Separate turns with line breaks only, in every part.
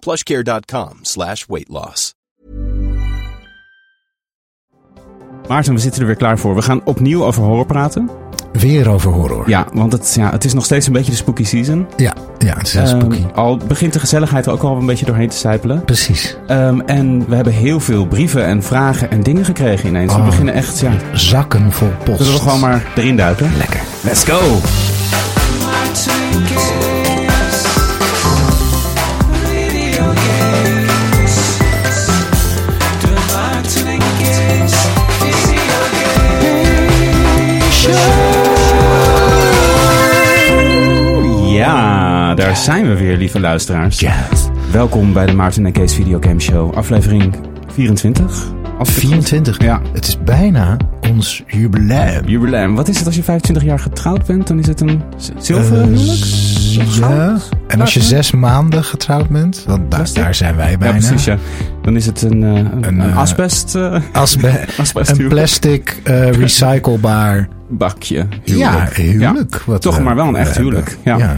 plushcare.com slash weight loss.
Maarten, we zitten er weer klaar voor. We gaan opnieuw over horror praten.
Weer over horror.
Ja, want het, ja, het is nog steeds een beetje de spooky season.
Ja, ja het is heel
Ehm,
spooky.
al begint de gezelligheid er ook al een beetje doorheen te sijpelen.
Precies.
Ehm, en we hebben heel veel brieven en vragen en dingen gekregen ineens. We
Oh.
beginnen echt, ja,
Zakken vol post.
zullen we gewoon maar erin duiken?
Lekker.
Let's go! Ja, daar zijn we weer, lieve luisteraars. Welkom bij de Maarten en Kees Videogame Show, aflevering 24. Als ik het goed-
24.
Ja.
Het is bijna ons jubileum.
Jubileum. Wat is het als je 25 jaar getrouwd bent? Dan is het een zilveren
Eh,
huwelijk?
Ja. En als je zes maanden getrouwd bent, want daar, zijn wij
Ja,
bijna.
precies, ja. Dan is het een, eh, een,
Een,
een
eh,
asbest,
Asbe-
asbest
een
huwelijk.
plastic eh, recyclebaar
bakje.
ja,
huwelijk.
huwelijk. wat
Toch maar wel een echt huwelijk. Ja.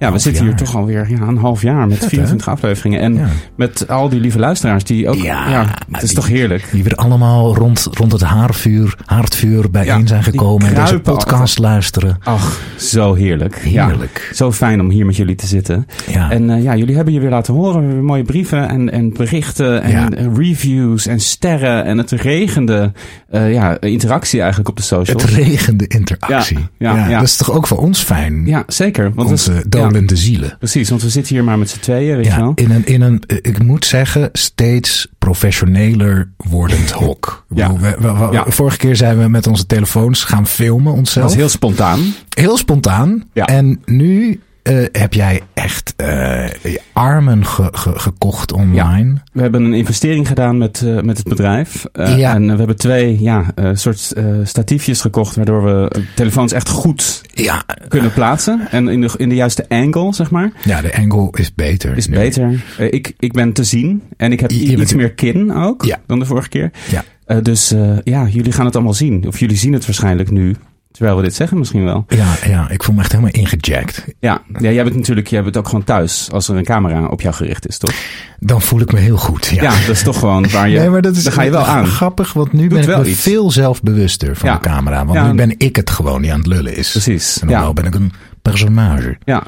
Ja.
We zitten hier toch alweer ja, een half jaar met
Vet, hè?
24 afleveringen. En
Ja.
met al die lieve luisteraars die ook... Ja,
Ja,
het is
die-
toch heerlijk.
Die weer allemaal rond, rond het haardvuur, haardvuur bijeen zijn gekomen en deze podcast luisteren.
Ach, zo heerlijk.
Heerlijk.
Zo fijn om hier met jullie te zitten. En eh, ja, jullie hebben je weer laten horen. Weer mooie brieven en, en berichten en eh, reviews en sterren. En het regende eh, ja, interactie eigenlijk op de socials.
Het regende interactie.
Ja.
Dat is toch ook voor ons fijn?
Ja, zeker. Want
Onze
dat
zielen.
Precies, want we zitten hier maar met z'n tweeën, weet je
Ja,
wel.
in een, in een, ik moet zeggen, steeds professioneler wordend hok.
Ja.
we- we- we-
Ja.
Vorige keer zijn we met onze telefoons gaan filmen
Dat
onszelf.
was heel spontaan.
Heel spontaan.
Ja.
En nu eh, heb jij echt eh, armen ge- ge- gekocht online.
We hebben een investering gedaan met, eh, met het bedrijf.
Ja.
En we hebben twee ja, soort statiefjes gekocht, waardoor we telefoons echt goed
Ja,
kunnen plaatsen. En in de, in de juiste angle, zeg maar.
ja, de angle is beter.
Is
nu.
beter. Ik, ik ben te zien. En ik heb
Je-
iets meer kin ook dan de vorige keer.
Ja.
Dus ja, jullie gaan het allemaal zien. Of jullie zien het waarschijnlijk nu. Terwijl we dit zeggen misschien wel.
Ja, ja, ik voel me echt helemaal ingejackt.
Ja, ja jij bent natuurlijk jij bent ook gewoon thuis als er een camera op jou gericht is, toch?
Dan voel ik me heel goed. Ja,
Ja, dat is toch gewoon waar je...
nee, maar dat is
daar ga je wel aan.
grappig, want nu ben ik
wel
me
iets.
veel zelfbewuster van
Ja.
de camera. Want
Ja.
nu ben ik het gewoon die aan het lullen is.
Precies,
En normaal ben ik een personage.
Ja,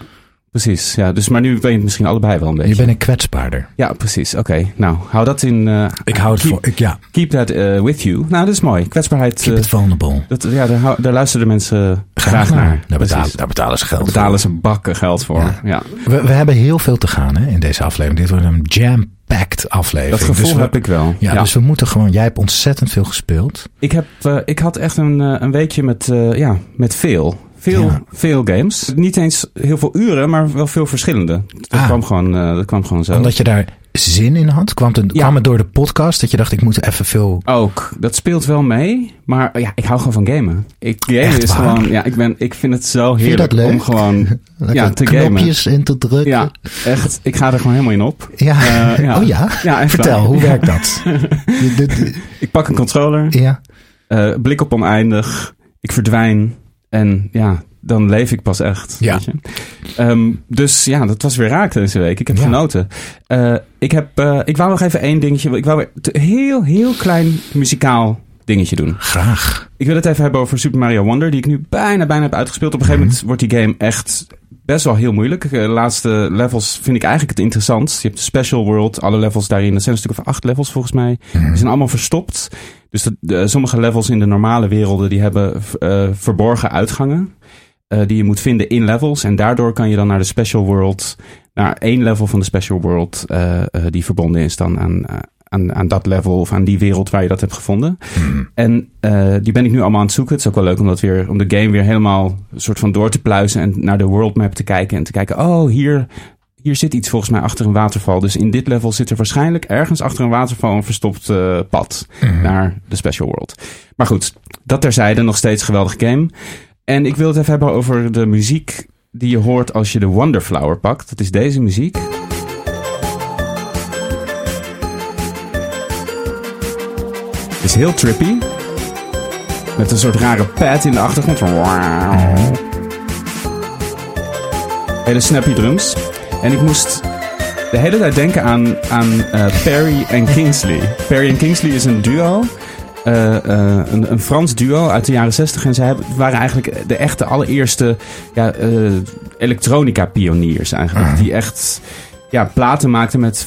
precies. Ja, dus, maar nu ben je het misschien allebei wel een beetje.
Je bent een kwetsbaarder.
Ja, precies. Oké, nou, hou dat in... eh,
Ik hou het
keep,
voor. Ik, ja,
Keep that eh, with you. Nou, dat is mooi. Kwetsbaarheid,
keep
eh,
it vulnerable.
dat, ja, daar, luisteren de mensen graag, naar.
Daar betalen, daar betalen ze geld
Daar betalen ze bakken geld voor.
Ja.
Ja.
We, we hebben heel veel te gaan hè, in deze aflevering. Dit wordt een jam-packed aflevering.
Dat gevoel
Dus we-
heb ik wel.
Ja, dus we moeten gewoon... Jij hebt ontzettend veel gespeeld.
Ik, heb, ik had echt een, een weekje met, ja, met veel. Veel,
Ja.
veel games. Niet eens heel veel uren, maar wel veel verschillende. Dat,
Ah.
kwam, gewoon, eh, dat kwam gewoon zo.
Omdat je daar zin in had. Kwam het,
Ja.
kwam het door de podcast dat je dacht, ik moet even veel...
Ook, dat speelt wel mee. Maar ja, ik hou gewoon van gamen. Ik, gamen
Echt
is
waar?
gewoon, ja, ik, ben, ik vind het zo heerlijk
dat leuk?
om gewoon ja, te gamen.
knopjes in te drukken.
Ja, echt. Ik ga er gewoon helemaal in op.
Ja.
Eh, ja.
Oh ja?
Ja,
Vertel, hoe werkt dat?
Ik pak een controller,
ja.
eh, blik op oneindig, ik verdwijn en ja, dan leef ik pas echt.
Ja.
Weet je? Ehm, dus ja, dat was weer raak deze week. Ik heb
Ja.
genoten. Eh, ik, heb, eh, ik wou nog even één dingetje. Ik wou weer een heel, heel klein muzikaal dingetje doen.
Graag.
Ik wil het even hebben over Super Mario Wonder, die ik nu bijna, bijna heb uitgespeeld. Op een gegeven
Mhm.
moment wordt die game echt best wel heel moeilijk. De laatste levels vind ik eigenlijk het interessantst. Je hebt de special world, alle levels daarin. Dat zijn een stuk of acht levels volgens mij.
Mhm.
Die zijn allemaal verstopt. Dus de, sommige levels in de normale werelden, die hebben eh, verborgen uitgangen. eh, die je moet vinden in levels. En daardoor kan je dan naar de special world, naar één level van de special world, eh, eh, die verbonden is dan aan, eh, aan, aan dat level of aan die wereld waar je dat hebt gevonden.
Mhm.
En eh, die ben ik nu allemaal aan het zoeken. Het is ook wel leuk om, dat weer, om de game weer helemaal een soort van door te pluizen en naar de world map te kijken. En te kijken, oh, hier, hier zit iets volgens mij achter een waterval. Dus in dit level zit er waarschijnlijk ergens achter een waterval een verstopt eh, pad naar de special world. Maar goed, dat terzijde, nog steeds een geweldige game. En ik wil het even hebben over de muziek die je hoort als je de Wonderflower pakt. Dat is deze muziek. Is heel trippy. Met een soort rare pad in de achtergrond. Hele snappy drums. En ik moest de hele tijd denken aan, aan eh, Perry en Kingsley. Perry en Kingsley is een duo. eh, eh, een, een Frans duo uit de jaren 60. En zij waren eigenlijk de echte allereerste ja, eh, elektronica-pioniers eigenlijk. Die echt ja, platen maakten met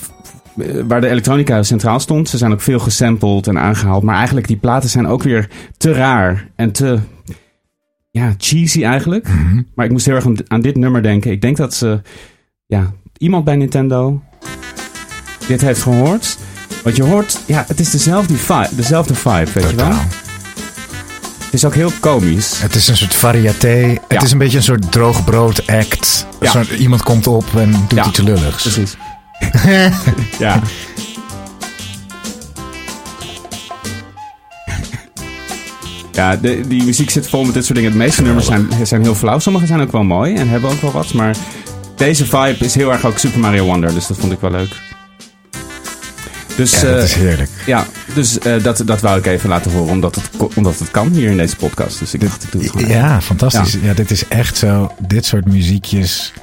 waar de elektronica centraal stond. Ze zijn ook veel gesampled en aangehaald. Maar eigenlijk die platen zijn ook weer te raar en te ja, cheesy eigenlijk. Maar ik moest heel erg aan, dit nummer denken. Ik denk dat ze, ja, iemand bij Nintendo dit heeft gehoord. Want je hoort, ja, het is dezelfde vibe, dezelfde vibe weet je wel.
Totaal.
Het is ook heel komisch.
Het is een soort variété.
Ja.
Het is een beetje een soort droogbrood act.
Ja.
Iemand komt op en doet
Ja.
iets lulligs.
Precies. Ja. Ja, de, die muziek zit vol met dit soort dingen. De meeste nummers zijn, zijn heel flauw. Sommige zijn ook wel mooi en hebben ook wel wat. Maar deze vibe is heel erg ook Super Mario Wonder. Dus dat vond ik wel leuk. Dus,
Ja, dat
eh,
is heerlijk.
ja, dus eh, dat, dat wou ik even laten horen. Omdat het, omdat het kan hier in deze podcast. Dus ik dacht, ik doe het gewoon.
Ja, fantastisch. Ja. dit is echt zo. Dit soort muziekjes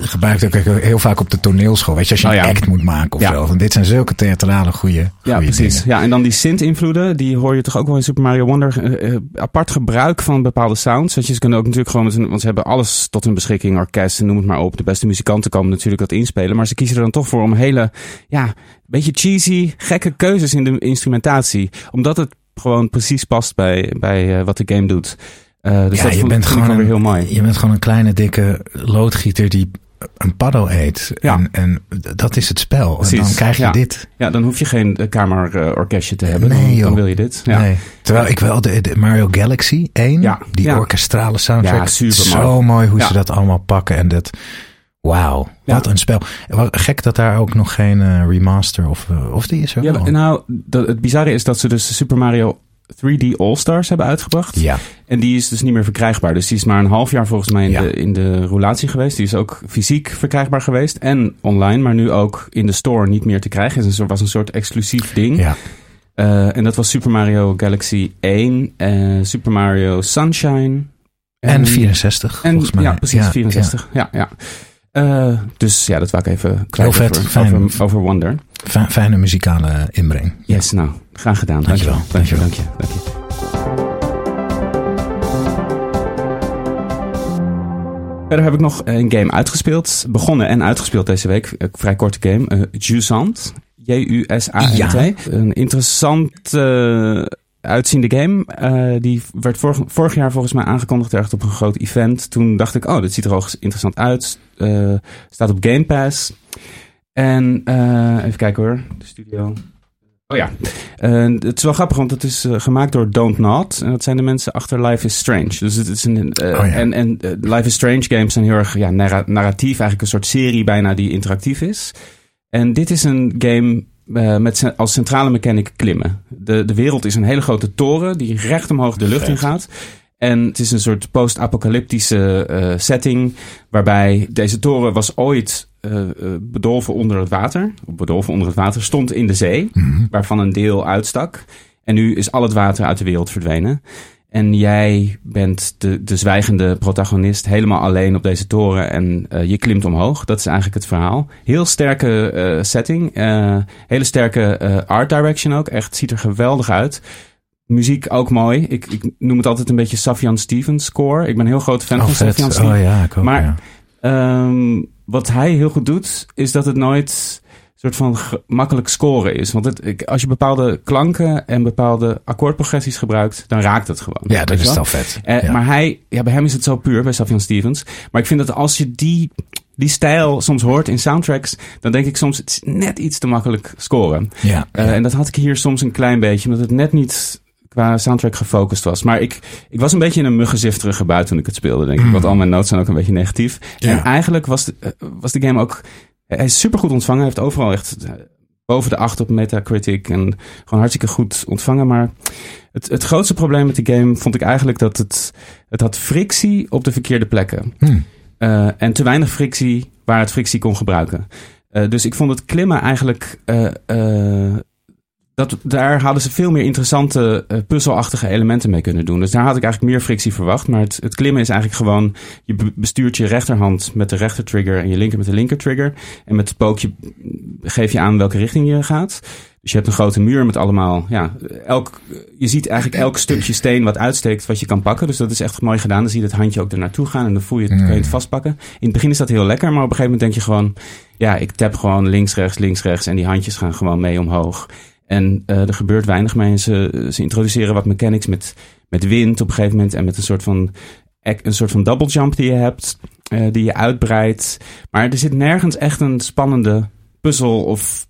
gebruikt ik ook heel vaak op de toneelschool. Weet je, als je
Oh,
een act moet maken of zo. Want dit zijn zulke theatrale goede
Ja, precies. Ja, en dan die synth-invloeden, die hoor je toch ook wel in Super Mario Wonder. Eh, eh, apart gebruik van bepaalde sounds. Weet je, ze kunnen ook natuurlijk gewoon, met hun, want ze hebben alles tot hun beschikking, orkest noem het maar op. De beste muzikanten komen natuurlijk dat inspelen. Maar ze kiezen er dan toch voor om hele, ja, beetje cheesy, gekke keuzes in de instrumentatie. Omdat het gewoon precies past bij, bij eh, wat de game doet. Eh, dus
ja,
dat
je bent gewoon een,
heel mooi.
Je bent gewoon een kleine, dikke loodgieter die een paddo eet.
Ja.
En, en dat is het spel.
Precies,
En dan krijg je
ja.
dit.
Ja, dan hoef je geen eh, kamerorkestje te hebben.
Nee,
dan,
joh.
dan wil je dit. Ja.
Nee. Terwijl ik wel de, de Mario Galaxy 1,
Ja,
die orkestrale soundtrack,
Ja, super
zo
mooi.
hoe ze dat allemaal pakken. En dat, wauw,
Ja.
wat een spel. Gek dat daar ook nog geen eh, remaster of, of die is er
Ja,
wel.
nou, dat, het bizarre is dat ze dus Super Mario 3D All-Stars hebben uitgebracht.
Ja,
En die is dus niet meer verkrijgbaar. Dus die is maar een half jaar volgens mij in,
Ja.
de, in de roulatie geweest. Die is ook fysiek verkrijgbaar geweest en online, maar nu ook in de store niet meer te krijgen. Het was een soort exclusief ding.
ja.
Eh, en dat was Super Mario Galaxy 1, eh, Super Mario Sunshine.
En 64,
En,
volgens mij.
Ja, precies,
Ja,
64. Ja, ja. Eh, dus ja, dat wou ik even kwijt over, over, over Wonder.
Fijne muzikale inbreng.
Yes, nou, graag gedaan.
Dankjewel.
Dank je, dank je, dank je. Verder heb ik nog een game uitgespeeld. Begonnen en uitgespeeld deze week. Een vrij korte game. eh Jusant. J-U-S-A-N-T.
Ja.
Een interessant eh, uitziende game. Eh, die werd vorig, vorig jaar volgens mij aangekondigd ergens op een groot event. Toen dacht ik, oh, dit ziet er ook interessant uit. Staat op Game Pass. En even kijken hoor. De studio. Oh ja. Eh, het is wel grappig, want het is eh, gemaakt door Don't Not. En dat zijn de mensen achter Life is Strange. Dus het is een. eh,
Oh ja.
En, en Life is Strange games zijn heel erg ja, narra- narratief. Eigenlijk een soort serie bijna die interactief is. En dit is een game met als centrale mechanic klimmen. De, de wereld is een hele grote toren die recht omhoog de lucht in gaat. En het is een soort post-apocalyptische eh, setting. Waarbij deze toren was ooit eh, eh, bedolven onder het water. Bedolven onder het water. Stond in de zee. Waarvan een deel uitstak. En nu is al het water uit de wereld verdwenen. En jij bent de, de zwijgende protagonist helemaal alleen op deze toren en je klimt omhoog. Dat is eigenlijk het verhaal. Heel sterke setting. hele sterke art direction ook. Echt, ziet er geweldig uit. Muziek ook mooi. Ik, ik noem het altijd een beetje Safian Stevens score. Ik ben een heel groot fan
Oh,
van. Safian Stevens.
Oh ja, ik ook.
Maar-
ja.
Ehm, wat hij heel goed doet, is dat het nooit een soort van makkelijk scoren is. Want het, ik- als je bepaalde klanken en bepaalde akkoordprogressies gebruikt, dan raakt het gewoon.
ja, dat is
wel?
vet.
Eh,
ja.
Maar hij, ja, bij hem is het zo puur, bij Safian Stevens. Maar ik vind dat als je die, die stijl soms hoort in soundtracks, dan denk ik soms, het is net iets te makkelijk scoren.
ja.
Eh, En dat had ik hier soms een klein beetje, omdat het net niet qua soundtrack gefocust was. Maar ik, ik was een beetje in een muggenzifterige bui toen ik het speelde, denk ik.
Mm.
Want al mijn notes zijn ook een beetje negatief.
Ja.
En eigenlijk was de, eh, was de game ook... Hij is supergoed ontvangen. Hij heeft overal echt eh, boven de 8 op Metacritic. En gewoon hartstikke goed ontvangen. Maar het, het grootste probleem met de game vond ik eigenlijk dat het... Het had frictie op de verkeerde plekken.
Hm.
Eh, en te weinig frictie waar het frictie kon gebruiken. Dus ik vond het klimmen eigenlijk. Dat, daar hadden ze veel meer interessante eh, puzzelachtige elementen mee kunnen doen. Dus daar had ik eigenlijk meer frictie verwacht. Maar het, het klimmen is eigenlijk gewoon... je be- bestuurt je rechterhand met de rechter trigger... en je linker met de linker trigger. En met het pookje geef je aan welke richting je gaat. Dus je hebt een grote muur met allemaal... Ja, elk, je ziet eigenlijk elk stukje steen wat uitsteekt wat je kan pakken. Dus dat is echt mooi gedaan. Dan zie je het handje ook er naartoe gaan... en dan voel je het,
Mm.
kun je het vastpakken. In het begin is dat heel lekker, maar op een gegeven moment denk je gewoon... ja, ik tap gewoon links, rechts, links, rechts... en die handjes gaan gewoon mee omhoog. En eh, er gebeurt weinig mee. Ze, ze introduceren wat mechanics met, met wind op een gegeven moment. En met een soort van, een soort van double jump die je hebt. eh, die je uitbreidt. Maar er zit nergens echt een spannende puzzel of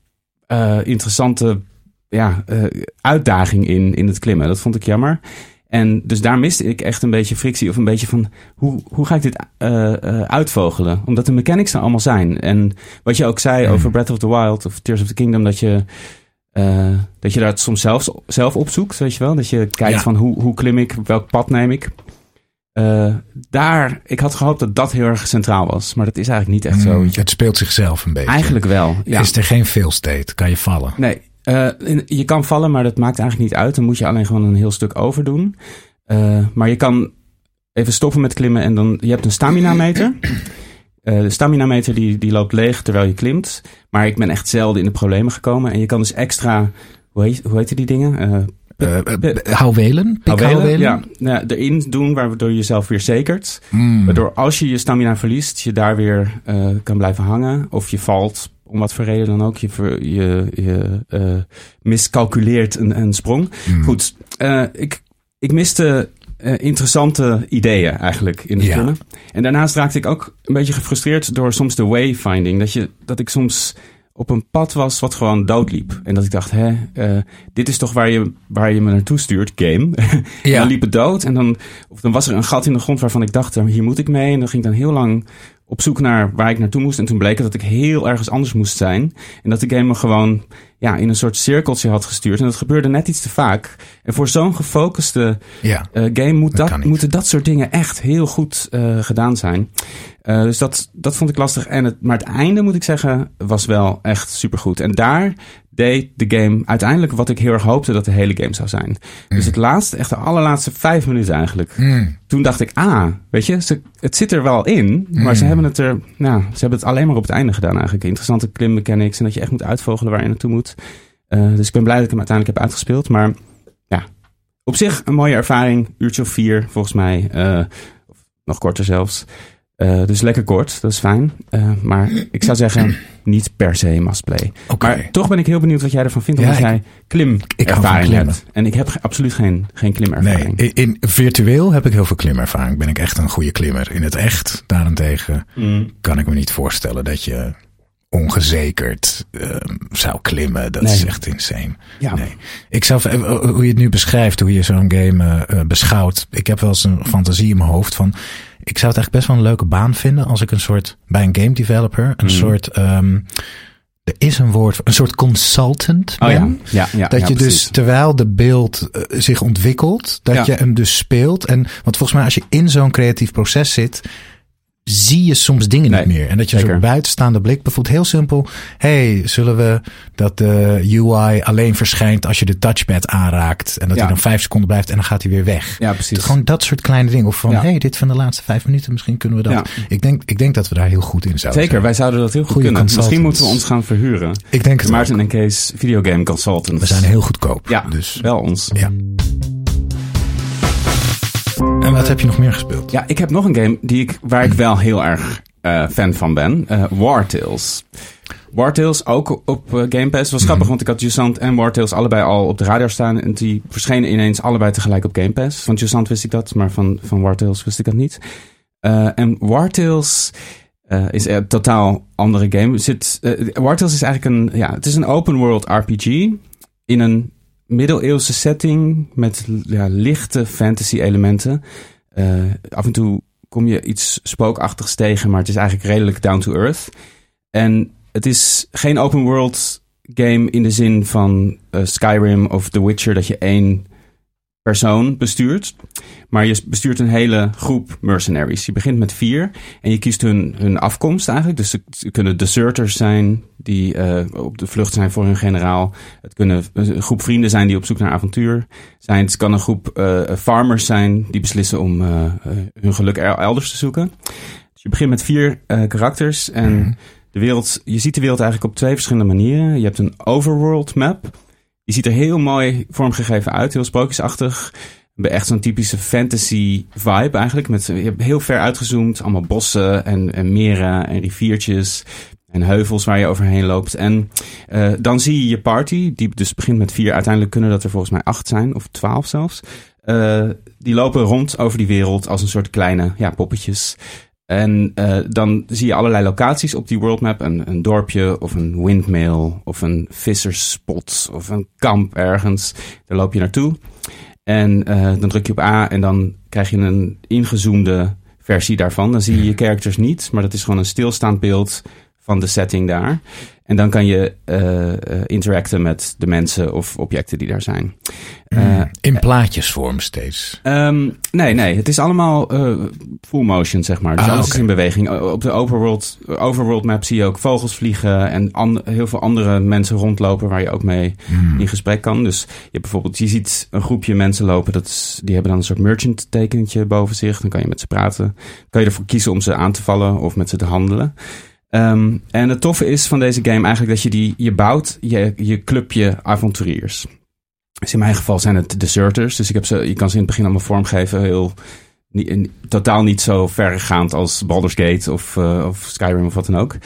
eh, interessante ja, uitdaging in, in het klimmen. Dat vond ik jammer. En dus daar miste ik echt een beetje frictie of een beetje van hoe, hoe ga ik dit uitvogelen? Omdat de mechanics er allemaal zijn. En wat je ook zei
Hmm.
over Breath of the Wild of Tears of the Kingdom, dat je, eh, dat je daar soms zelf, zelf opzoekt, weet je wel? Dat je kijkt
Ja.
van hoe, hoe klim ik, welk pad neem ik. Eh, daar, ik had gehoopt dat dat heel erg centraal was, maar dat is eigenlijk niet echt zo.
Mm, het speelt zichzelf een beetje.
Eigenlijk wel. Ja.
Is er geen fail state, kan je vallen.
Nee, eh, je kan vallen, maar dat maakt eigenlijk niet uit. Dan moet je alleen gewoon een heel stuk overdoen. Maar je kan even stoppen met klimmen en dan... Je hebt een stamina-meter. Eh, de stamina-meter die, die loopt leeg terwijl je klimt. Maar ik ben echt zelden in de problemen gekomen. En je kan dus extra... Hoe heet, hoe heet die dingen? Eh,
houwelen?
houwelen?
Pikhouwelen?
Ja, nou, erin doen waardoor je jezelf weer zekert.
Mm.
Waardoor als je je stamina verliest, je daar weer kan blijven hangen. Of je valt, om wat voor reden dan ook. Je, ver- je, je miscalculeert een, een sprong.
Mm.
Goed, ik, ik miste eh, interessante ideeën eigenlijk in het
Ja.
En daarnaast raakte ik ook een beetje gefrustreerd door soms de wayfinding. Dat, je, dat ik soms op een pad was wat gewoon doodliep. En dat ik dacht, hè, eh, dit is toch waar je, waar je me naartoe stuurt, game. En
Ja.
dan liep het dood en dan, of dan was er een gat in de grond waarvan ik dacht, hier moet ik mee. En dan ging ik dan heel lang op zoek naar waar ik naartoe moest. En toen bleek het dat ik heel ergens anders moest zijn. En dat de game me gewoon ja, in een soort cirkeltje had gestuurd. En dat gebeurde net iets te vaak. En voor zo'n gefocuste
Ja.
eh, game moet
Dat
moeten dat soort dingen echt heel goed eh, gedaan zijn. Eh, dus dat, dat vond ik lastig. En het, maar het einde, moet ik zeggen, was wel echt supergoed. En daar deed de game uiteindelijk wat ik heel erg hoopte dat de hele game zou zijn. Dus het laatste, echt de allerlaatste vijf minuten eigenlijk.
Mm.
Toen dacht ik, ah, weet je, ze, het zit er wel in. Maar
Mm.
ze hebben het er, nou, ze hebben het alleen maar op het einde gedaan eigenlijk. Interessante klimmechanics en dat je echt moet uitvogelen waar je naartoe moet. Eh, dus ik ben blij dat ik hem uiteindelijk heb uitgespeeld. Maar ja, op zich een mooie ervaring. Uurtje of vier, volgens mij. of nog korter zelfs. Eh, dus lekker kort, dat is fijn. Eh, maar ik zou zeggen, niet per se must play. Maar toch ben ik heel benieuwd wat jij ervan vindt.
Ja,
Omdat
ik-
jij
ik van klimmen.
hebt. En ik heb ge- absoluut geen, geen klimervaring.
Nee, in, virtueel heb ik heel veel klimervaring. Ben ik echt een goede klimmer. In het echt, daarentegen,
Mm.
kan ik me niet voorstellen dat je ongezekerd ehm, zou klimmen. Dat
Nee.
is echt insane.
Ja.
Nee. Ik zou, eh, hoe je het nu beschrijft, hoe je zo'n game beschouwt. Ik heb wel eens een fantasie in mijn hoofd van. Ik zou het eigenlijk best wel een leuke baan vinden als ik een soort bij een game developer een
Mhm.
soort. ehm, er is een woord, een soort consultant.
Oh
ben.
ja, ja, ja.
Dat je
precies.
dus terwijl de beeld eh, zich ontwikkelt, dat je hem dus speelt. En want volgens mij als je in zo'n creatief proces zit, zie je soms dingen
Nee,
niet meer. En dat je zo'n buitenstaande blik, bijvoorbeeld heel simpel. hey, zullen we dat de UI alleen verschijnt als je de touchpad aanraakt. En dat
Ja.
hij dan vijf seconden blijft en dan gaat hij weer weg.
Ja, precies.
Gewoon dat soort kleine dingen. Of van,
Ja.
hey, dit van de laatste vijf minuten, misschien kunnen we dat.
Ja.
Ik, denk, ik denk dat we daar heel goed in zouden
Zeker,
zijn.
wij zouden dat heel goed
Goeie
kunnen. Misschien moeten we ons gaan verhuren.
Ik denk het
Maarten en Kees Videogame Consultants.
We zijn heel goedkoop.
Ja,
Dus
wel ons.
ja. En wat heb je nog meer gespeeld?
Ja, ik heb nog een game die ik, waar ik wel heel erg uh, fan van ben. Uh, War Tales. War Tales ook op uh, Game Pass. Het was grappig, want ik had Jusant en War Tales allebei al op de radar staan. En die verschenen ineens allebei tegelijk op Game Pass. Van Jusant wist ik dat, maar van, van War Tales wist ik dat niet. en War Tales is een totaal andere game. Zit, War Tales is eigenlijk een, ja, het is een open world RPG in een middeleeuwse setting met ja, lichte fantasy elementen. af en toe kom je iets spookachtigs tegen, maar het is eigenlijk redelijk down to earth. En het is geen open world game in de zin van uh, Skyrim of The Witcher, dat je één persoon bestuurt. Maar je bestuurt een hele groep mercenaries. Je begint met vier en je kiest hun, hun afkomst eigenlijk. Dus ze kunnen deserters zijn die uh, op de vlucht zijn voor hun generaal. Het kunnen een groep vrienden zijn die op zoek naar avontuur zijn. Het kan een groep uh, farmers zijn die beslissen om uh, hun geluk elders te zoeken. Dus je begint met vier karakters en mm. de wereld, je ziet de wereld eigenlijk op twee verschillende manieren. Je hebt een overworld map die ziet er heel mooi vormgegeven uit, heel sprookjesachtig. Echt zo'n typische fantasy vibe eigenlijk. Met, je hebt heel ver uitgezoomd, allemaal bossen en, en meren en riviertjes en heuvels waar je overheen loopt. En uh, dan zie je je party, die dus begint met vier. Uiteindelijk kunnen dat er volgens mij acht zijn, of twaalf zelfs. Uh, die lopen rond over die wereld als een soort kleine ja, poppetjes. En uh, dan zie je allerlei locaties op die worldmap. Een, een dorpje of een windmill of een visserspot of een kamp ergens. Daar loop je naartoe. En uh, dan druk je op A en dan krijg je een ingezoomde versie daarvan. Dan zie je je characters niet, maar dat is gewoon een stilstaand beeld van de setting daar. En dan kan je uh, interacten met de mensen of objecten die daar zijn.
Uh, in plaatjesvorm steeds?
Um, nee, nee. Het is allemaal full motion, zeg maar. Dus ah, alles is in beweging. Op de overworld, overworld map zie je ook vogels vliegen... en an, heel veel andere mensen rondlopen... waar je ook mee hmm. in gesprek kan. Dus je hebt bijvoorbeeld... je ziet een groepje mensen lopen... Dat is, die hebben dan een soort merchant tekenetje boven zich. Dan kan je met ze praten. kan je ervoor kiezen om ze aan te vallen of met ze te handelen... Um, en het toffe is van deze game eigenlijk dat je die, je bouwt je, je clubje avonturiers. Dus in mijn geval zijn het deserters. Dus ik heb ze, je kan ze in het begin allemaal vormgeven. Heel, niet, totaal niet zo verregaand als Baldur's Gate of, uh, of Skyrim of wat dan ook.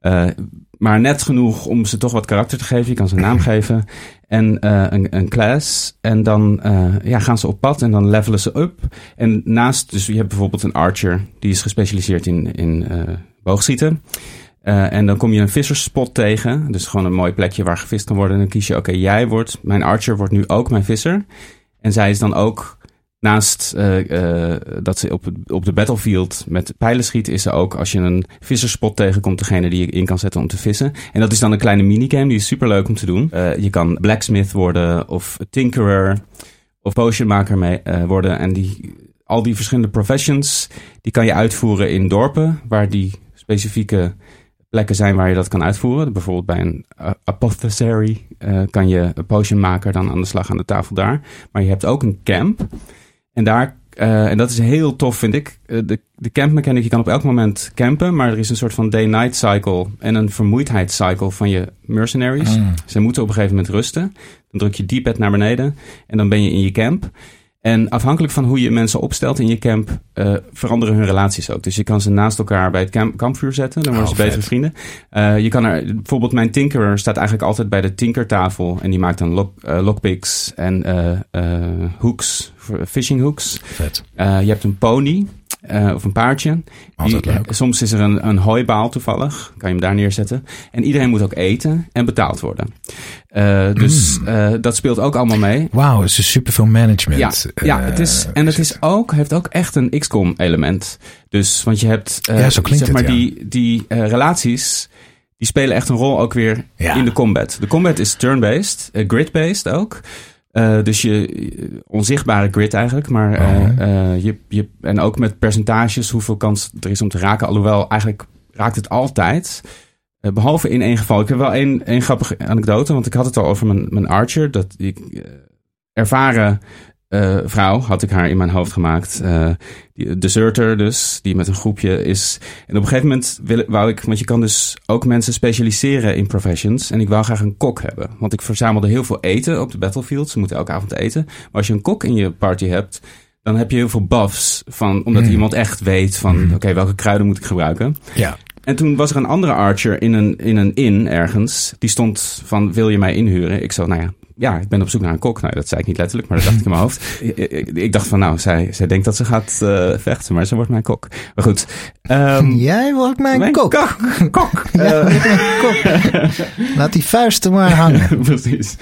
Uh, maar net genoeg om ze toch wat karakter te geven. Je kan ze een naam geven en uh, een, een class. En dan ja, gaan ze op pad en dan levelen ze up. En naast, dus je hebt bijvoorbeeld een archer. Die is gespecialiseerd in, in boogschieten. Uh, en dan kom je een visserspot tegen. Dus gewoon een mooi plekje waar gevist kan worden. En dan kies je, oké, jij wordt, mijn archer wordt nu ook mijn visser. En zij is dan ook, naast uh, uh, dat ze op, op de battlefield met pijlen schiet, is ze ook, als je een visserspot tegenkomt, degene die je in kan zetten om te vissen. En dat is dan een kleine minigame, die is super leuk om te doen. je kan blacksmith worden, of tinkerer, of potionmaker mee, worden. En die, al die verschillende professions, die kan je uitvoeren in dorpen, waar die specifieke plekken zijn waar je dat kan uitvoeren. Bijvoorbeeld bij een uh, apothecary uh, kan je een potionmaker dan aan de slag aan de tafel daar. Maar je hebt ook een camp. En daar, uh, en dat is heel tof vind ik. de, de camp mechanic, je kan op elk moment campen. Maar er is een soort van day-night cycle en een vermoeidheidscycle van je mercenaries. Mm. Ze moeten op een gegeven moment rusten. Dan druk je D-pad naar beneden en dan ben je in je camp. En afhankelijk van hoe je mensen opstelt in je camp, uh, veranderen hun relaties ook. Dus je kan ze naast elkaar bij het camp, kampvuur zetten. Dan worden oh, ze betere vrienden. Uh, je kan er, bijvoorbeeld mijn tinkerer staat eigenlijk altijd bij de tinkertafel. En die maakt dan lock, uh, lockpicks en hooks, fishing hooks.
Vet.
je hebt een pony. Uh, of een paardje.
Die,
soms is er een, een hooibaal toevallig. Kan je hem daar neerzetten. En iedereen moet ook eten en betaald worden. Uh, dus uh, dat speelt ook allemaal mee.
Wauw, het is super veel management.
Ja, ja het is, en het is ook, heeft ook echt een XCOM element. Dus, want je hebt
ja, zo klinkt
zeg maar
het, ja.
die, die relaties die spelen echt een rol ook weer ja. in de combat. De combat is turn-based, grid-based ook. Uh, dus je onzichtbare grid eigenlijk. Maar uh, uh, je, je, en ook met percentages hoeveel kans er is om te raken. Alhoewel, eigenlijk raakt het altijd. Behalve in één geval. Ik heb wel één, één grappige anekdote. Want ik had het al over mijn, mijn Archer. Dat ik ervaren uh, vrouw, had ik haar in mijn hoofd gemaakt. Uh, die deserter dus, die met een groepje is. En op een gegeven moment wil, wou ik, want je kan dus ook mensen specialiseren in professions. En ik wou graag een kok hebben. Want ik verzamelde heel veel eten op de battlefield. Ze moeten elke avond eten. Maar als je een kok in je party hebt, dan heb je heel veel buffs. Van, omdat
Hmm.
iemand echt weet van, oké, welke kruiden moet ik gebruiken.
Ja.
En toen was er een andere archer in een, in een inn ergens. Die stond van, wil je mij inhuren? Ik zo, nou ja, ja, ik ben op zoek naar een kok. Nou, dat zei ik niet letterlijk, maar dat dacht ik in mijn hoofd. Ik, ik- ik dacht van, nou, zij, zij denkt dat ze gaat eh, vechten, maar ze wordt mijn kok. Maar goed. ehm,
Jij wordt mijn,
mijn
kok.
kok. kok.
Kok. Laat die vuisten maar hangen.
Precies.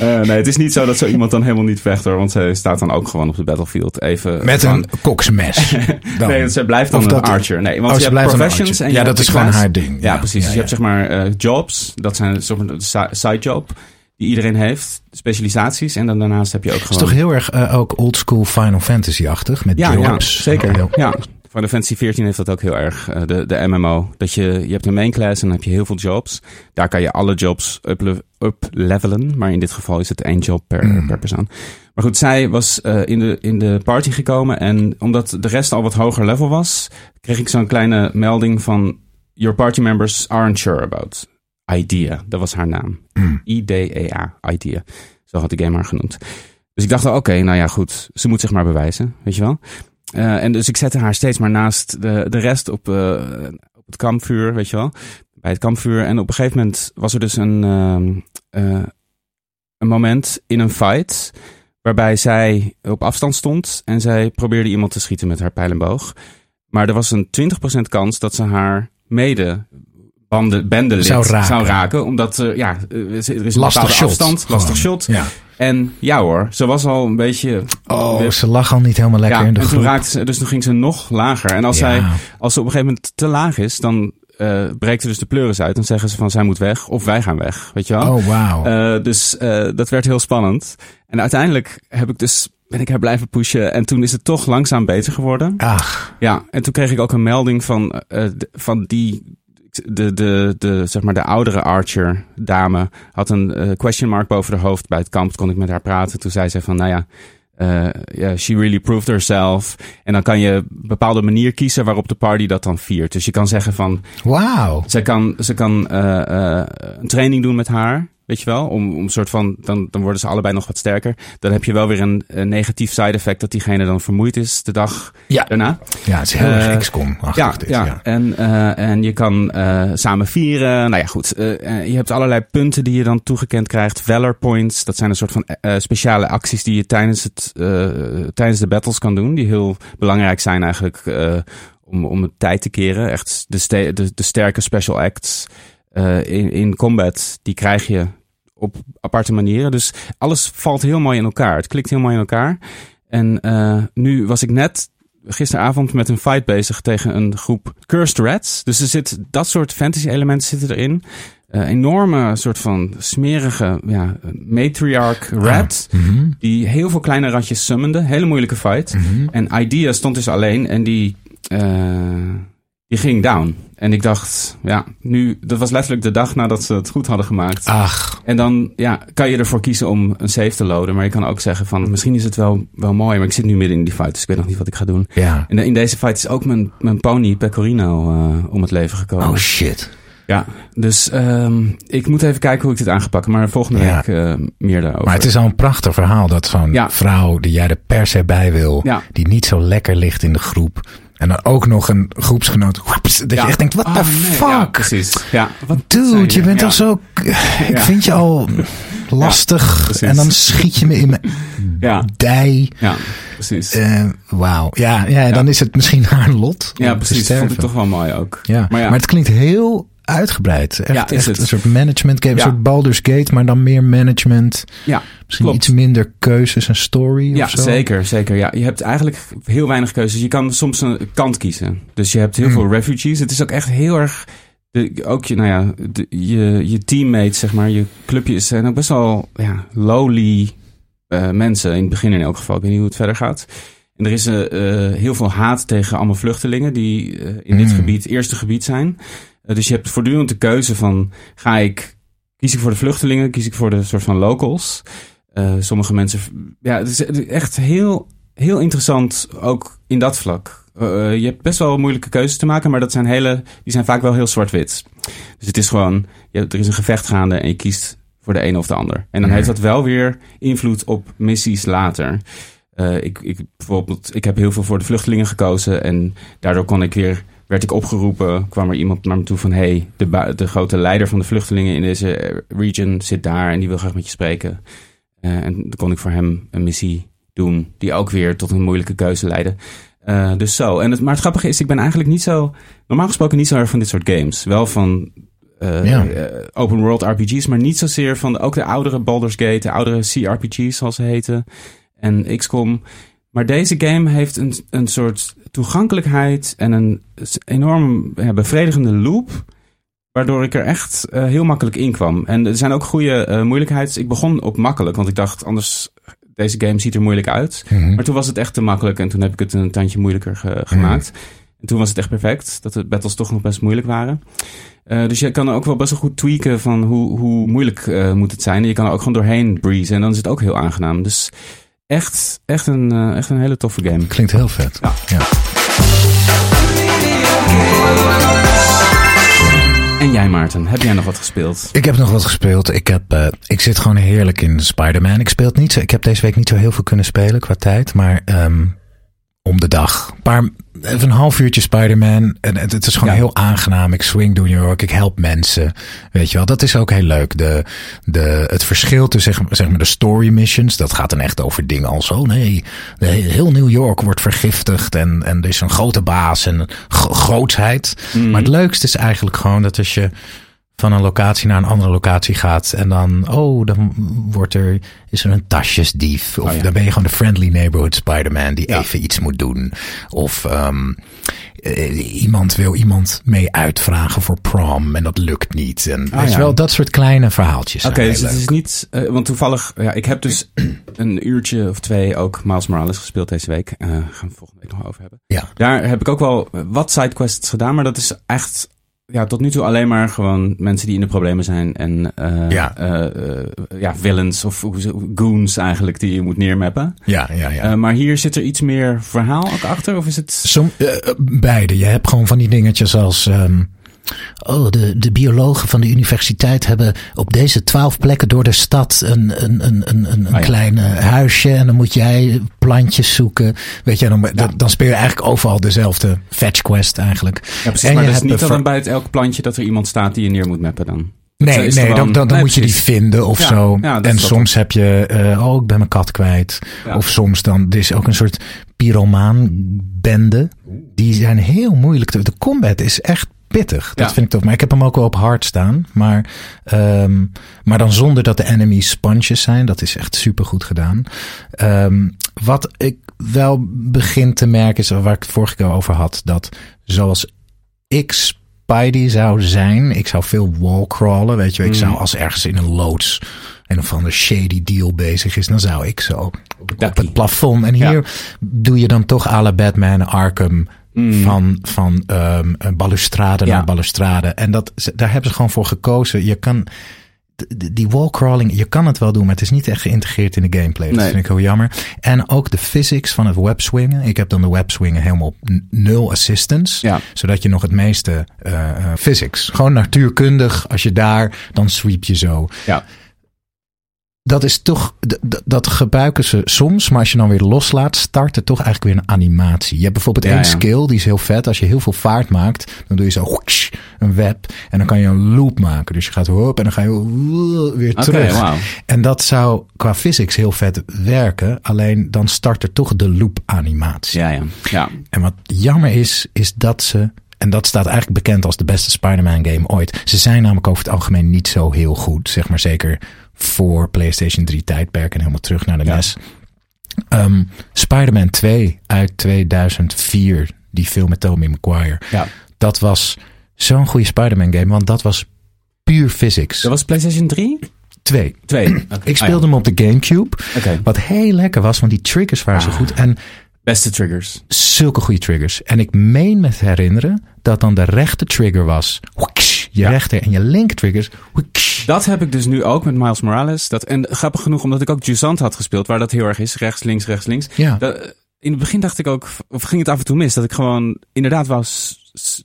Eh, nee, het is niet zo dat zo iemand dan helemaal niet vecht hoor. Want zij staat dan ook gewoon op de battlefield. Even
Met
van-
een koksmes.
Nee, ze blijft dan een archer. Nee, want
Oh,
je hebt
een
professions. En
Ja, dat is gewoon haar ding.
Ja,
Ja,
precies.
ja,
Dus je hebt zeg maar eh, jobs. Dat zijn soort van side side job die iedereen heeft. Specialisaties. En dan daarnaast heb je ook
Het is
gewoon...
toch heel erg eh, ook oldschool Final Fantasy-achtig met
ja, ja,
jobs.
zeker. Ja. Final Fantasy 14 heeft dat ook heel erg. eh, de, de MMO. Dat je, je hebt een main class en dan heb je heel veel jobs. Daar kan je alle jobs uple- uplevelen. Maar in dit geval is het één job per,
Mm.
per persoon. Maar goed, zij was eh, in, de, in de party gekomen. En omdat de rest al wat hoger level was, kreeg ik zo'n kleine melding van... Your party members aren't sure about Idea. Dat was haar naam.
Mm.
I-D-E-A. Idea. Zo had de game haar genoemd. Dus ik dacht, oké, nou ja, goed. Ze moet zich maar bewijzen, weet je wel. Eh, en dus ik zette haar steeds maar naast de, de rest op, eh, op het kampvuur, weet je wel. Bij het kampvuur. En op een gegeven moment was er dus een, ehm, eh, een moment in een fight... waarbij zij op afstand stond en zij probeerde iemand te schieten met haar pijlenboog. Maar er was een 20% kans dat ze haar mede banden, bendelid
Zou raken.
zou raken. Omdat eh, ja, er is er is een
Lastig
bepaalde
shot.
afstand, lastig shot.
Ja.
En ja hoor, ze was al een beetje...
Oh, ze lag al niet helemaal lekker
ja,
in de
en toen
groep.
raakte ze, dus toen ging ze nog lager. En als,
Ja.
zij, als ze op een gegeven moment te laag is, dan eh breekt er dus de pleuris uit. Dan zeggen ze van zij moet weg of wij gaan weg. Weet je wel?
Oh, wauw.
Eh, dus eh, dat werd heel spannend. En uiteindelijk heb ik dus, ben ik haar blijven pushen. En toen is het toch langzaam beter geworden.
Ach,
Ja, en toen kreeg ik ook een melding van, eh, de- van die. De, de, de, zeg maar de oudere Archer dame had een eh, question mark boven haar hoofd bij het kamp. Kon ik met haar praten. Toen zei ze van, nou ja, eh, she really proved herself. En dan kan je een bepaalde manier kiezen waarop de party dat dan viert. Dus je kan zeggen van,
wauw.
zij kan, ze kan eh, een training doen met haar. Weet je wel? Om, om een soort van, dan, dan worden ze allebei nog wat sterker. Dan heb je wel weer een, een negatief side effect dat diegene dan vermoeid is de dag
Ja.
daarna.
Ja, het is heel erg
Eh,
XCOM-achtig
Ja,
dit.
ja.
Ja.
En, eh, en je kan eh, samen vieren. Nou ja, goed. je hebt allerlei punten die je dan toegekend krijgt. Valor points, dat zijn een soort van speciale acties die je tijdens, het, tijdens de battles kan doen. Die heel belangrijk zijn eigenlijk om, om het tijd te keren. Echt de, de, de sterke special acts in, in combat, die krijg je op aparte manieren. Dus alles valt heel mooi in elkaar. Het klikt heel mooi in elkaar. En eh, nu was ik net gisteravond met een fight bezig tegen een groep cursed rats. Dus er zit dat soort fantasy elementen zitten erin. Eh, enorme soort van smerige ja, matriarch rat.
Mhm,
Die heel veel kleine ratjes summende. Hele moeilijke fight.
mhm.
En Idea stond dus alleen en die, eh, die ging down. En ik dacht, ja, nu, dat was letterlijk de dag nadat ze het goed hadden gemaakt.
Ach,
En dan ja, kan je ervoor kiezen om een save te loaden. Maar je kan ook zeggen van, misschien is het wel, wel mooi, maar ik zit nu midden in die fight, dus ik weet nog niet wat ik ga doen.
ja.
En in deze fight is ook mijn, mijn pony Pecorino eh, om het leven gekomen.
Oh shit.
ja, dus ehm, ik moet even kijken hoe ik dit aangepakt. Maar volgende
Ja.
week eh, meer daarover.
Maar het is al een prachtig verhaal dat zo'n
Ja.
vrouw die jij er per se bij wil,
Ja.
die niet zo lekker ligt in de groep. En dan ook nog een groepsgenoot. Dat
Ja.
je echt denkt, what
Oh,
the
nee,
fuck?
Ja, precies. Ja, wat
Dude, je bent al zo... Ik vind je al lastig. en dan schiet je me in mijn
Ja,
dij.
ja, precies.
Eh, Wauw. Ja, ja, dan is het misschien haar lot.
ja, precies. Vond ik toch wel mooi ook.
Ja.
Maar ja.
Maar het klinkt heel uitgebreid. Echt,
Ja, is
echt
het.
een soort management game.
Ja.
Een soort Baldur's Gate, maar dan meer management.
Ja,
Misschien
klopt.
iets minder keuzes en story
Ja,
of zo.
zeker, zeker. Ja, je hebt eigenlijk heel weinig keuzes. Je kan soms een kant kiezen. Dus je hebt heel
Mm.
veel refugees. Het is ook echt heel erg. De, ook je, nou ja, de, je, je teammates, zeg maar, je clubjes zijn ook best wel ja, lowly eh, mensen. In het begin in elk geval. Ik weet niet hoe het verder gaat. En er is eh, eh, heel veel haat tegen allemaal vluchtelingen die in dit
Mm.
gebied, eerste gebied zijn. Eh, dus je hebt voortdurend de keuze van, ga ik, kies ik voor de vluchtelingen, kies ik voor de soort van locals. Eh, sommige mensen, ja, het is echt heel, heel interessant ook in dat vlak. Eh, je hebt best wel moeilijke keuzes te maken, maar dat zijn hele, die zijn vaak wel heel zwart-wit. Dus het is gewoon, je, er is een gevecht gaande en je kiest voor de een of de ander. En dan heeft dat wel weer invloed op missies later. Ik, ik, bijvoorbeeld, ik heb heel veel voor de vluchtelingen gekozen. En daardoor kon ik weer, werd ik opgeroepen. Kwam er iemand naar me toe van: hey, de, de grote leider van de vluchtelingen in deze region zit daar en die wil graag met je spreken. Eh, en dan kon ik voor hem een missie doen, die ook weer tot een moeilijke keuze leidde. Eh, dus zo. En het, maar het grappige is, ik ben eigenlijk niet zo, normaal gesproken niet zo erg van dit soort games. Wel van eh,
Ja.
open world RPG's, maar niet zozeer van de, ook de oudere Baldur's Gate, de oudere CRPG's zoals ze heten, en XCOM. Maar deze game heeft een, een soort toegankelijkheid en een enorm ja, bevredigende loop. Waardoor ik er echt eh, heel makkelijk in kwam. En er zijn ook goede eh moeilijkheids. Ik begon op makkelijk, want ik dacht anders, deze game ziet er moeilijk uit.
Mhm.
Maar toen was het echt te makkelijk en toen heb ik het een tandje moeilijker ge- gemaakt. En toen was het echt perfect, dat de battles toch nog best moeilijk waren. Eh, dus je kan er ook wel best wel goed tweaken van hoe, hoe moeilijk moet het zijn. En je kan er ook gewoon doorheen breezen en dan is het ook heel aangenaam. Dus echt, echt, een, eh, echt een hele toffe game.
Klinkt heel vet.
Ja.
Ja.
En jij Maarten, heb jij nog wat gespeeld?
Ik heb nog wat gespeeld. Ik, heb, eh, ik zit gewoon heerlijk in Spider-Man. Ik speel niet zo. Ik heb deze week niet zo heel veel kunnen spelen qua tijd. Maar ehm, om de dag. Een paar, even een half uurtje Spider-Man. En het, het is gewoon
Ja.
heel aangenaam. Ik swing door New York. Ik help mensen. Weet je wel, dat is ook heel leuk. De, de, het verschil tussen zeg, maar- zeg maar de story missions. Dat gaat dan echt over dingen als oh nee. De, heel New York wordt vergiftigd. En, en er is een grote baas en gro- grootsheid.
Mhm.
Maar het leukste is eigenlijk gewoon dat als je van een locatie naar een andere locatie gaat. En dan, oh, dan wordt er, is er een tasjesdief. Of
Oh ja.
dan ben je gewoon de friendly neighborhood Spider-Man die
Ja.
even iets moet doen. Of ehm, eh, iemand wil iemand mee uitvragen voor prom en dat lukt niet. En
Ah,
weet
ja.
wel, dat soort kleine verhaaltjes.
Oké,
heel
dus het is niet. eh, want toevallig, ja, ik heb dus een uurtje of twee ook Miles Morales gespeeld deze week. Eh gaan we het volgende week nog over hebben.
Ja.
Daar heb ik ook wel wat sidequests gedaan, maar dat is echt. Ja, tot nu toe alleen maar gewoon mensen die in de problemen zijn. En eh,
Ja.
eh, ja, villains of goons eigenlijk die je moet neermappen.
Ja, ja, ja.
Maar hier zit er iets meer verhaal ook achter? Of is het...
Som, beide. Je hebt gewoon van die dingetjes als. ehm, oh, de, de biologen van de universiteit hebben op deze twaalf plekken door de stad een, een, een, een, een,
Ah, ja.
klein eh, huisje. En dan moet jij plantjes zoeken. Weet je, dan, dan, dan speel je eigenlijk overal dezelfde fetch quest eigenlijk.
Ja, precies.
En
maar
je
dat is
hebt
niet dan bij het elk plantje dat er iemand staat die je neer moet mappen dan?
Nee, nee, dan, dan, dan
Nee,
moet je die vinden of
Ja,
zo.
ja,
en soms heb je, eh, oh, ik ben mijn kat kwijt.
Ja.
Of soms dan, er is ook een soort pyromaan-bende. Die zijn heel moeilijk. te- De combat is echt pittig. Dat
Ja.
vind ik tof. Maar ik heb hem ook wel op hard staan. Maar, ehm, maar dan zonder dat de enemies sponges zijn. Dat is echt super goed gedaan. Ehm, wat ik wel begin te merken is, waar ik het vorige keer over had. Dat zoals ik Spidey zou zijn. Ik zou veel wallcrawlen, weet je. Ik
Mm.
zou als ergens in een loods een of ander shady deal bezig is, dan zou ik zo op, het plafond. En
Ja.
hier doe je dan toch à la Batman Arkham
Mm.
van, van een balustrade
Ja.
naar balustrade. En dat, daar hebben ze gewoon voor gekozen. Je kan die wallcrawling, je kan het wel doen, maar het is niet echt geïntegreerd in de gameplay. Dat
Nee.
vind ik heel jammer. En ook de physics van het webswingen. Ik heb dan de webswingen helemaal nul assistance.
Ja.
Zodat je nog het meeste eh, physics, gewoon natuurkundig, als je daar, dan sweep je zo.
Ja.
Dat is toch, dat gebruiken ze soms, maar als je dan weer loslaat, start het toch eigenlijk weer een animatie. Je hebt bijvoorbeeld
Ja,
één
ja.
skill, die is heel vet. Als je heel veel vaart maakt, dan doe je zo whoosh, een web en dan kan je een loop maken. Dus je gaat hop en dan ga je weer terug. En dat zou qua physics heel vet werken, alleen dan start er toch de loop animatie.
Ja, ja. ja.
En wat jammer is, is dat ze. En dat staat eigenlijk bekend als de beste Spider-Man game ooit. Ze zijn namelijk over het algemeen niet zo heel goed. Zeg maar zeker voor PlayStation 3 tijdperk en helemaal terug naar de
Ja.
NES. Ehm, Spider-Man 2 uit 2004, die film met Tobey Maguire.
ja.
Dat was zo'n goede Spider-Man game, want dat was puur physics.
Dat was PlayStation 3?
2.
2.
Ik speelde hem op de Gamecube.
Oké.
Wat heel lekker was, want die triggers waren zo
Ah.
goed. En
Beste triggers.
zulke goede triggers. En ik meen me te herinneren dat dan de rechte trigger was. whoosh, je
Ja.
rechter en je linker triggers.
Dat heb ik dus nu ook met Miles Morales. Dat, en grappig genoeg, omdat ik ook Jusant had gespeeld, waar dat heel erg is. Rechts, links, rechts, links.
Ja.
Dat, in het begin dacht ik ook, of ging het af en toe mis, dat ik gewoon inderdaad wou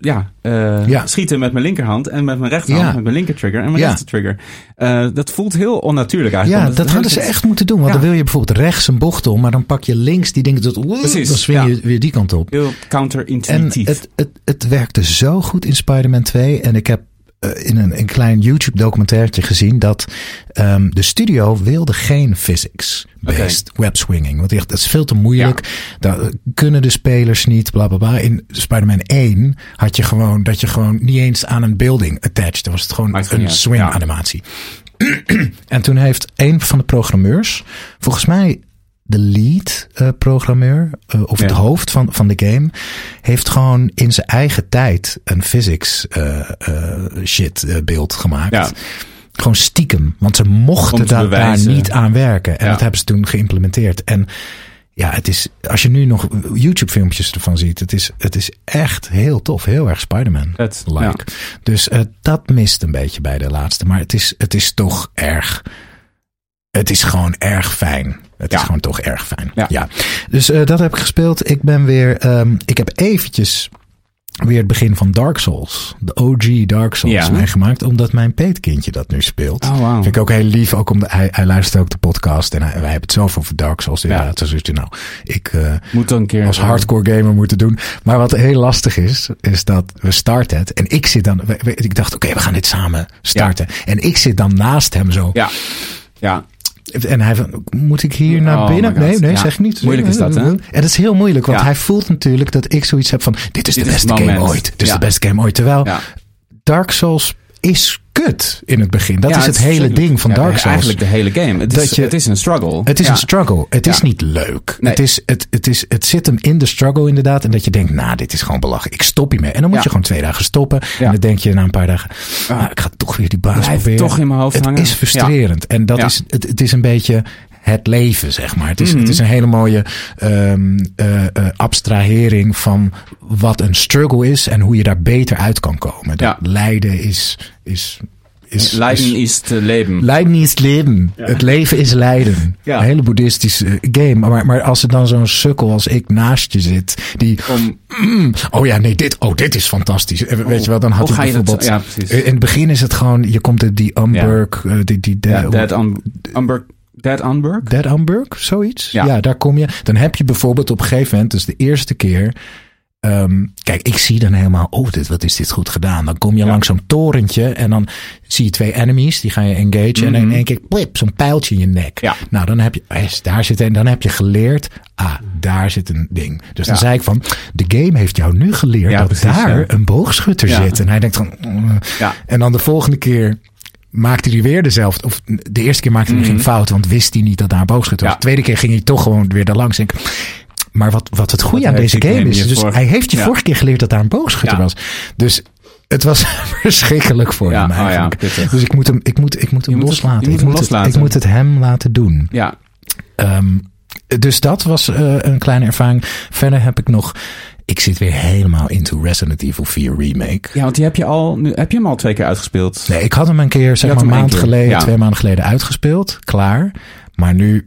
ja, eh,
Ja.
schieten met mijn linkerhand en met mijn rechterhand,
Ja.
met mijn linker trigger en mijn
Ja.
rechter trigger. Eh, dat voelt heel onnatuurlijk
Ja,
eigenlijk. omdat
dat hadden ze echt moeten doen. Want
Ja.
dan wil je bijvoorbeeld rechts een bocht om, maar dan pak je links die dingen tot.
Precies,
Dan swing
ja.
je weer die kant op.
Heel
En
counterintuïtief.
het, het, het werkte zo goed in Spider-Man 2. En ik heb in een, een klein YouTube documentairtje gezien dat ehm, de studio wilde geen physics-based webswinging. Want die dacht, dat is veel te moeilijk. Dat eh, kunnen de spelers niet, bla bla bla. In Spider-Man 1 had je gewoon dat je gewoon niet eens aan een building attached. Dan was het gewoon een swing
ja.
animatie. en toen heeft een van de programmeurs, volgens mij de lead eh, programmeur, eh, of het hoofd van, van de game, heeft gewoon in zijn eigen tijd een physics eh, shit beeld gemaakt.
Ja.
Gewoon stiekem, want ze mochten daar, niet aan werken. En
Ja.
dat hebben ze toen geïmplementeerd. En ja, het is, als je nu nog YouTube-filmpjes ervan ziet, het is, het is echt heel tof. Heel erg Spider-Man.
Vet,
Like.
ja.
Dus dat mist een beetje bij de laatste. Maar het is, het is toch erg. Het is gewoon erg fijn. Het
Ja.
is gewoon toch erg fijn.
Ja.
Ja. Dus eh, dat heb ik gespeeld. Ik ben weer. ehm, ik heb eventjes weer het begin van Dark Souls. De OG Dark Souls
Ja.
meegemaakt. Omdat mijn peetkindje dat nu speelt.
Oh, wow.
Vind ik ook heel lief. Ook omdat hij, hij luistert ook de podcast. En hij, wij hebben het zelf over Dark Souls. Inderdaad. Ja. Dus nou, ik, eh,
Moet dan een keer...
als hardcore gamer moeten doen. Maar wat heel lastig is, is dat we starten het. En ik zit dan, ik dacht, oké, we gaan dit samen starten. En ik zit dan naast hem zo.
Ja, ja.
En hij van, moet ik hier naar
Oh
binnen? Nee, nee,
Ja.
zeg niet.
Moeilijk is dat, hè?
En dat is heel moeilijk, want
Ja.
hij voelt natuurlijk dat ik zoiets heb van, dit is
Dit
de beste game ooit. Dit is
Ja.
de beste game ooit. Terwijl. Dark Souls is kut in het begin. Dat
Ja,
is het, hele ding van
Ja,
Dark Souls.
Eigenlijk de hele game. Het,
Dat
is,
je-
het is een struggle.
Het is
Ja.
een struggle. Het is niet leuk.
Nee.
Het, is, het, het, is, het zit hem in de struggle inderdaad. En dat je denkt, nou, dit is gewoon belachelijk. Ik stop hiermee. En dan moet je gewoon twee dagen stoppen. En dan denk je na een paar dagen, ah, ik ga toch weer die baas proberen.
toch in mijn hoofd
het
hangen.
is frustrerend. En dat is, het, het is een beetje het leven, zeg maar. Het is,
Mhm.
het is een hele mooie ehm, eh, eh, abstrahering van wat een struggle is. En hoe je daar beter uit kan komen. Dat
Ja.
lijden is... is, is
Leiden
is-
is te leven.
Lijden is het leven. Het leven is lijden.
Ja.
Een hele boeddhistische game. Maar, maar als er dan zo'n sukkel als ik naast je zit. Die,
Om,
mm, oh ja, nee, dit, oh, dit is fantastisch. Eh, Weet je wel, dan had ik
dat-
bijvoorbeeld...
ja, precies.
In het begin is het gewoon, je komt in die Umberg, eh, die, die,
ja,
de-
Dead on, Umber, Dead Unburg?
Dead Umberg, zoiets. Ja.
Ja.
daar kom je. Dan heb je bijvoorbeeld op een gegeven moment, dus de eerste keer. Ehm, kijk, ik zie dan helemaal, oh, dit, wat is dit goed gedaan. Dan kom je
Ja.
langs zo'n torentje en dan zie je twee enemies, die ga je engage. En in één keer, plip, zo'n pijltje in je nek.
Mhm. Ja.
Nou, dan heb je, eh, daar zit en dan heb je geleerd, ah, daar zit een ding. Dus dan zei ik van, de game heeft jou nu geleerd dat
precies,
daar een boogschutter zit. En hij denkt van.
Ja.
en dan de volgende keer maakte hij weer dezelfde. Of de eerste keer maakte hij
Mhm.
geen fout, want wist hij niet dat daar een boogschutter was. De tweede keer ging hij toch gewoon weer daar langs. Ik, maar wat, wat het goede aan deze game is, dus hij heeft je
Ja.
vorige keer geleerd dat daar een boogschutter
Ja.
was. Dus het was verschrikkelijk voor
Ja,
hem
oh
eigenlijk. dus ik moet hem, ik moet, ik moet hem
moet
loslaten.
moet
ik,
hem
moet
loslaten.
Het, ik moet het hem laten doen.
Ja,
Ehm, dus dat was eh, een kleine ervaring. Verder heb ik nog. Ik zit weer helemaal into Resident Evil 4 Remake.
ja, want die heb je al, nu, heb je hem al twee keer uitgespeeld?
Nee, ik had hem een keer, zeg maar een maand
keer,
geleden,
ja.
twee maanden geleden uitgespeeld. Klaar. Maar nu,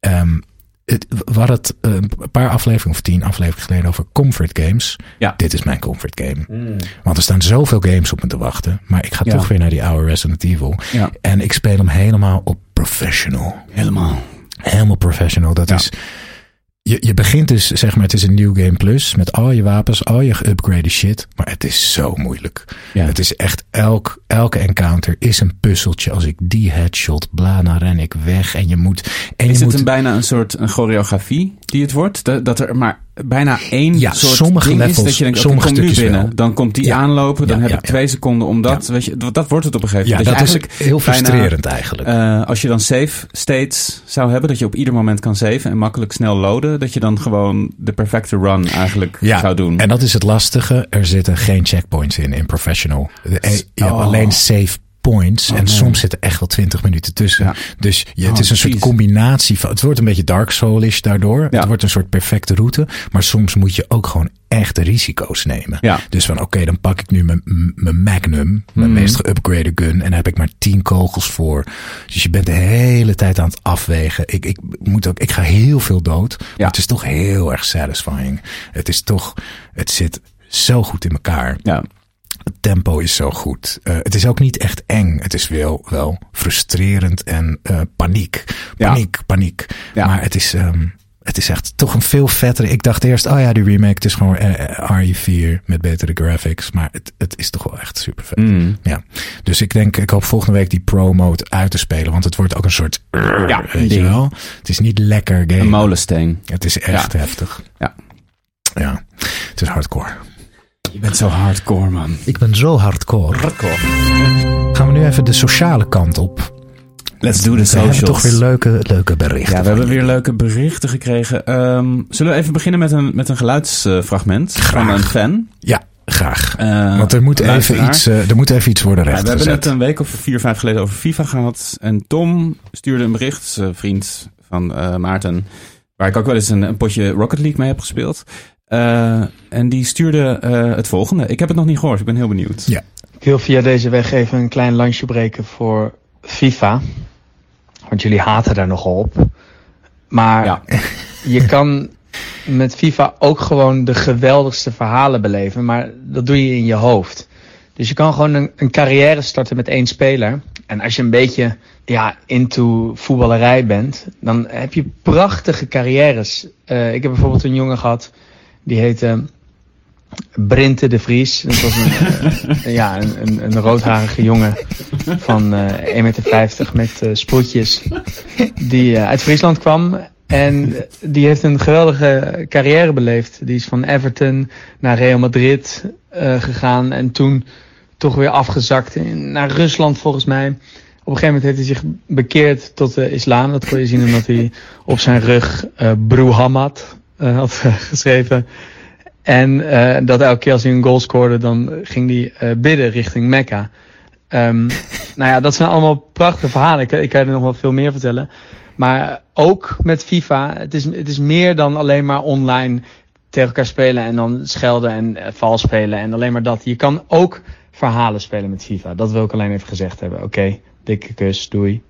ehm het, we hadden het eh, een paar afleveringen of tien afleveringen geleden over comfort games.
Ja.
Dit is mijn comfort game. Want er staan zoveel games op me te wachten. Maar ik ga
Ja.
toch weer naar die oude Resident Evil.
Ja.
En ik speel hem helemaal op professional.
Helemaal.
Helemaal professional. Dat
Ja.
is. Je, je begint dus, zeg maar, het is een New Game Plus. Met al je wapens, al je geupgrade shit. Maar het is zo moeilijk.
Ja.
Het is echt, elk, elke encounter is een puzzeltje. Als ik die headshot, bla, dan ren ik weg. En je moet. En
Is
je
het
moet
een, bijna een soort een choreografie die het wordt? Dat, dat er maar bijna één
Ja,
soort
sommige
ding
levels,
is dat je denkt, kom nu binnen.
wel.
Dan komt die
Ja.
aanlopen, dan
Ja,
heb
ja,
ik
ja.
twee seconden om dat. Weet je, dat, dat wordt het op een gegeven
ja,
moment.
dat
je
is heel
bijna,
frustrerend eigenlijk.
eh, als je dan save states zou hebben, dat je op ieder moment kan saven en makkelijk snel loaden, dat je dan gewoon de perfecte run eigenlijk
ja,
zou doen.
en dat is het lastige. Er zitten geen checkpoints in, in professional. De- Je hebt
Oh.
alleen save points. en
nee.
soms zitten echt wel 20 minuten tussen.
Ja.
Dus je, het
Oh,
is een soort combinatie van. Het wordt een beetje Dark Soulish daardoor.
Ja.
Het wordt een soort perfecte route. Maar soms moet je ook gewoon echte risico's nemen.
Ja.
Dus van oké, dan pak ik nu mijn, mijn Magnum, mijn
Mhm.
meest geupgrade gun. En daar heb ik maar 10 kogels voor. Dus je bent de hele tijd aan het afwegen. Ik, ik, moet ook, ik ga heel veel dood. Maar het is toch heel erg satisfying. Het is toch, het zit zo goed in elkaar.
Ja.
Het tempo is zo goed. Eh, het is ook niet echt eng. Het is wel, wel frustrerend en eh, paniek.
Ja.
Paniek, paniek.
Ja.
Maar het is, ehm, het is echt toch een veel vettere. Ik dacht eerst, oh ja, die remake, het is gewoon eh, RE4 met betere graphics. Maar het, het is toch wel echt super vet.
Mm.
Ja. Dus ik denk, ik hoop volgende week die pro-mode uit te spelen. Want het wordt ook een soort,
Ja,
weet je wel. Het is niet lekker game.
Een molensteen.
Het is echt
Ja.
heftig.
Ja.
Ja, het is hardcore.
Je bent zo hardcore, man.
Ik ben zo hardcore.
Hardcore.
Gaan we nu even de sociale kant op.
Let's do the
We
socials.
hebben toch weer leuke, leuke berichten.
Ja, we
van
hebben
je.
weer leuke berichten gekregen. Ehm, zullen we even beginnen met een, met een geluidsfragment van
Graag.
een fan?
Ja, graag.
Eh,
Want er moet, even iets, eh, er moet even iets worden
Ja, we hebben
rechtgezet.
het een week of vier, vijf geleden over FIFA gehad. En Tom stuurde een bericht, zijn vriend van eh, Maarten, waar ik ook wel eens een, een potje Rocket League mee heb gespeeld. Eh, en die stuurde eh, het volgende. Ik heb het nog niet gehoord, ik ben heel benieuwd.
Ja.
Ik wil via deze weg even een klein landje breken voor FIFA. Want jullie haten daar nogal op. Maar
Ja.
je kan met FIFA ook gewoon de geweldigste verhalen beleven. Maar dat doe je in je hoofd. Dus je kan gewoon een, een carrière starten met één speler. En als je een beetje ja, into voetballerij bent, dan heb je prachtige carrières. Eh, ik heb bijvoorbeeld een jongen gehad, die heette Brinte de Vries. Dat was een, eh, ja, een, een, roodharige jongen van eh 1,50 meter met eh, sproetjes. Die eh, uit Friesland kwam. En die heeft een geweldige carrière beleefd. Die is van Everton naar Real Madrid eh, gegaan. En toen toch weer afgezakt in, naar Rusland volgens mij. Op een gegeven moment heeft hij zich bekeerd tot de islam. Dat kon je zien omdat hij op zijn rug eh Broehammad eh, had eh, geschreven. En eh, dat elke keer als hij een goal scoorde, dan ging hij eh, bidden richting Mekka. Ehm, nou ja, dat zijn allemaal prachtige verhalen. Ik, ik kan er nog wel veel meer vertellen. Maar ook met FIFA, het is, het is meer dan alleen maar online tegen elkaar spelen en dan schelden en eh, vals spelen en alleen maar dat. Je kan ook verhalen spelen met FIFA. Dat wil ik alleen even gezegd hebben. Oké, dikke kus, doei.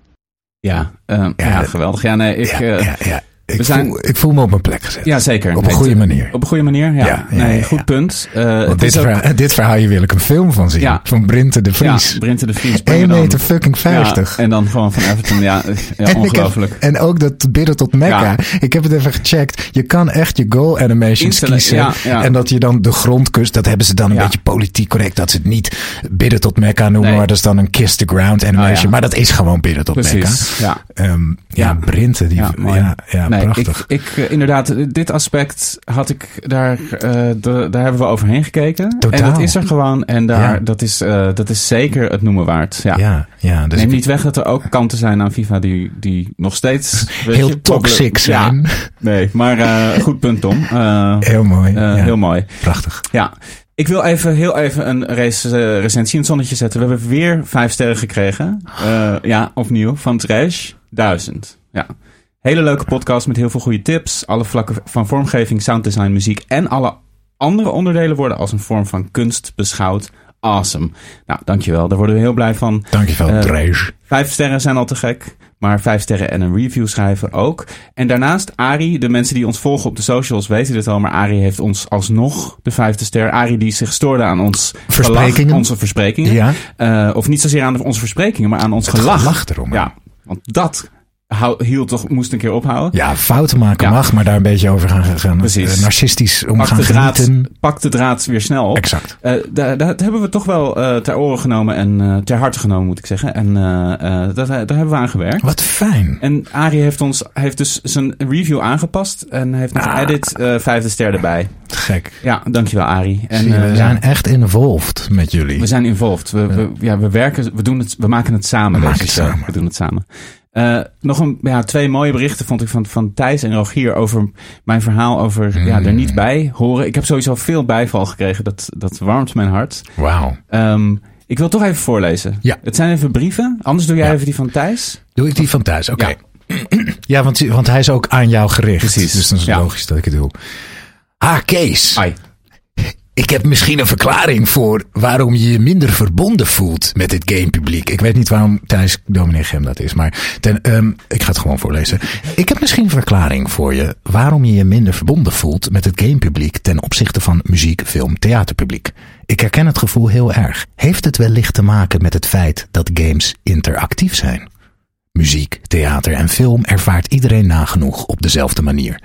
Ja, eh, ja, geweldig. Ja, nee, ik,
ja,
eh,
ja, ja. Ik,
we zijn-
voel, ik voel me op mijn plek gezet.
ja, zeker.
Op een goede manier.
Op een goede manier, ja.
Ja, ja,
nee, goed
ja.
punt. Eh,
dit,
is ook-
verhaal, dit verhaal hier wil ik een film van zien. Van Brinte de Vries.
Ja, Brinte de Vries. bring
1
it on.
meter fucking 50.
Ja, en dan gewoon van Everton, ja, ja
En
ongelooflijk.
heb- en ook dat bidden tot Mekka.
Ja.
Ik heb het even gecheckt. Je kan echt je goal animations kiezen. En dat je dan de grond kust. Dat hebben ze dan een beetje politiek correct. Dat ze het niet bidden tot Mekka noemen.
Nee.
Maar dat is dan een kiss the ground animation.
Oh.
Maar dat is gewoon bidden tot Mekka.
Precies, ja.
Ehm, ja. Brinte. Die,
Ja,
ja, ja,
nee,
prachtig.
Ik, ik, eh, inderdaad, dit aspect had ik daar, eh, de- daar hebben we overheen gekeken.
Totaal.
En dat is er gewoon. En daar,
Ja.
dat, is, eh, dat is zeker het noemen waard. Ja.
ja, ja, dus
Neem niet weg dat er ook kanten zijn aan FIFA die, die nog steeds
heel
je,
toxic
Ja,
zijn.
nee, maar eh, goed punt, Tom. Eh,
Heel mooi.
eh,
ja,
Heel mooi.
Prachtig.
Ja, ik wil even heel even een race, eh, recensie in het zonnetje zetten. We hebben weer vijf sterren gekregen. Eh, ja, opnieuw van Trash. Duizend. Ja. Hele leuke podcast met heel veel goede tips. Alle vlakken van vormgeving, sounddesign, muziek en alle andere onderdelen worden als een vorm van kunst beschouwd. Awesome. Nou, dankjewel. Daar worden we heel blij van.
Dankjewel,
Eh,
Drees.
Vijf sterren zijn al te gek. Maar vijf sterren en een review schrijven ook. En daarnaast Ari, de mensen die ons volgen op de socials weten dit al. Maar Ari heeft ons alsnog de vijfde ster. Ari die zich stoorde aan ons
Versprekingen.
gelach, onze versprekingen.
Ja,
Eh, of niet zozeer aan onze versprekingen, maar aan ons
het
gelach.
gelach erom.
Ja, want dat hield toch, moest een keer ophouden.
Ja, fouten maken
Ja.
mag, maar daar een beetje over gaan, gaan
Precies.
eh, narcistisch om
Pak
gaan
de, draad,
genieten.
pak de draad weer snel op.
Exact.
Eh, daar, dat hebben we toch wel eh, ter oren genomen en ter harte genomen, moet ik zeggen. En dat, daar hebben we aan gewerkt.
Wat fijn.
En Arie heeft ons heeft dus zijn review aangepast en heeft nog
Ah.
edit vijfde ster erbij.
Gek.
Ja, dankjewel Arie. En
Zie we
ja,
zijn echt involved met jullie.
we zijn involved. We, we, ja, we werken, we doen het, we maken het samen.
We maken het samen.
We doen het samen. Eh, nog een, ja, twee mooie berichten vond ik van, van Thijs en Rogier over mijn verhaal over ja, er
Mm.
niet bij horen. Ik heb sowieso veel bijval gekregen. Dat, dat warmt mijn hart.
Wauw.
Ehm, Ik wil toch even voorlezen.
Ja.
Het zijn even brieven. Anders doe jij
Ja.
even die van Thijs.
Doe ik die van thuis? Oké.
Ja.
Ja, want, want hij is ook aan jou gericht.
Precies.
Dus dan is het
Ja.
logisch dat ik het doe. Ah, Kees.
Ai.
Ik heb misschien een verklaring voor waarom je je minder verbonden voelt met het gamepubliek. Ik weet niet waarom Thijs Dominee Gem dat is, maar ten, ehm, ik ga het gewoon voorlezen. Ik heb misschien een verklaring voor je waarom je je minder verbonden voelt met het gamepubliek ten opzichte van muziek, film, theaterpubliek. Ik herken het gevoel heel erg. Heeft het wellicht te maken met het feit dat games interactief zijn? Muziek, theater en film ervaart iedereen nagenoeg op dezelfde manier.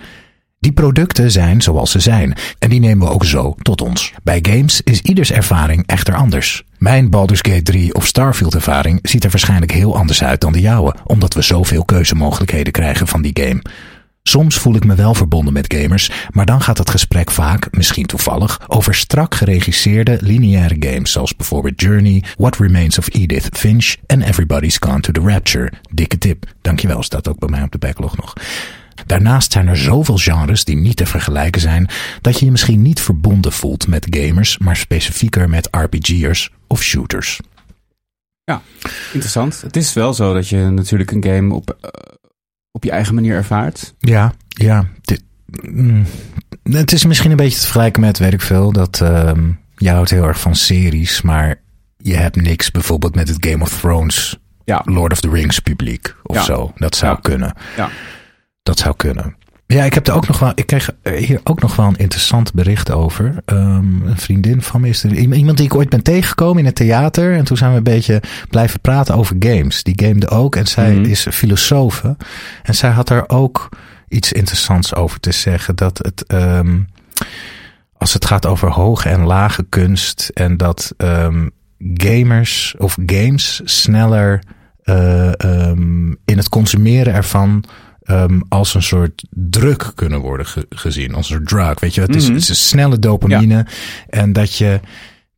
Die producten zijn zoals ze zijn en die nemen we ook zo tot ons. Bij games is ieders ervaring echter anders. Mijn Baldur's Gate 3 of Starfield ervaring ziet er waarschijnlijk heel anders uit dan de jouwe, omdat we zoveel keuzemogelijkheden krijgen van die game. Soms voel ik me wel verbonden met gamers, maar dan gaat het gesprek vaak, misschien toevallig, over strak geregisseerde lineaire games zoals bijvoorbeeld Journey, What Remains of Edith Finch en Everybody's Gone to the Rapture. Dikke tip. Dankjewel, staat ook bij mij op de backlog nog. Daarnaast zijn er zoveel genres die niet te vergelijken zijn, dat je je misschien niet verbonden voelt met gamers, maar specifieker met RPG'ers of shooters.
Ja, interessant. Het is wel zo dat je natuurlijk een game op, eh, op je eigen manier ervaart.
Ja, ja. Dit, mm, het is misschien een beetje te vergelijken met, weet ik veel, dat ehm je houdt heel erg van series, maar je hebt niks bijvoorbeeld met het Game of Thrones,
Ja.
Lord of the Rings publiek of
Ja.
zo. Dat zou
Ja.
kunnen.
Ja.
Dat zou kunnen. Ja, ik heb er ook nog wel. Ik kreeg hier ook nog wel een interessant bericht over. Ehm, een vriendin van me is er. Iemand die ik ooit ben tegengekomen in het theater. En toen zijn we een beetje blijven praten over games. Die gamede ook. En zij
Mhm.
is filosofe. En zij had er ook iets interessants over te zeggen. Dat het. ehm, als het gaat over hoge en lage kunst. En dat ehm, gamers of games sneller eh, in het consumeren ervan ehm, als een soort druk kunnen worden ge- gezien. Als een soort drug. Weet je, het is,
Mhm.
het is een snelle dopamine. En dat je,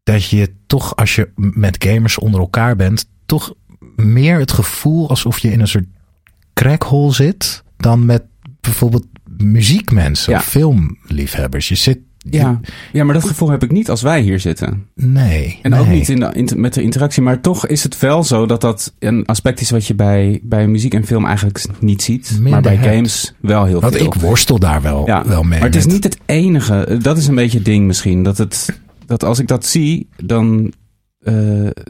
dat je toch, als je met gamers onder elkaar bent, toch meer het gevoel alsof je in een soort crackhole zit. dan met bijvoorbeeld muziekmensen
Ja.
of filmliefhebbers. Je zit.
Ja. ja, maar dat gevoel heb ik niet als wij hier zitten.
nee.
En
nee.
ook niet in de, in- met de interactie. Maar toch is het wel zo dat dat een aspect is wat je bij, bij muziek en film eigenlijk niet ziet.
Minder
maar bij
hebt.
games wel heel
Want
veel.
ik worstel daar wel,
ja,
wel mee.
maar het is niet het enige. Dat is een beetje het ding misschien. Dat, het, dat als ik dat zie, dan eh,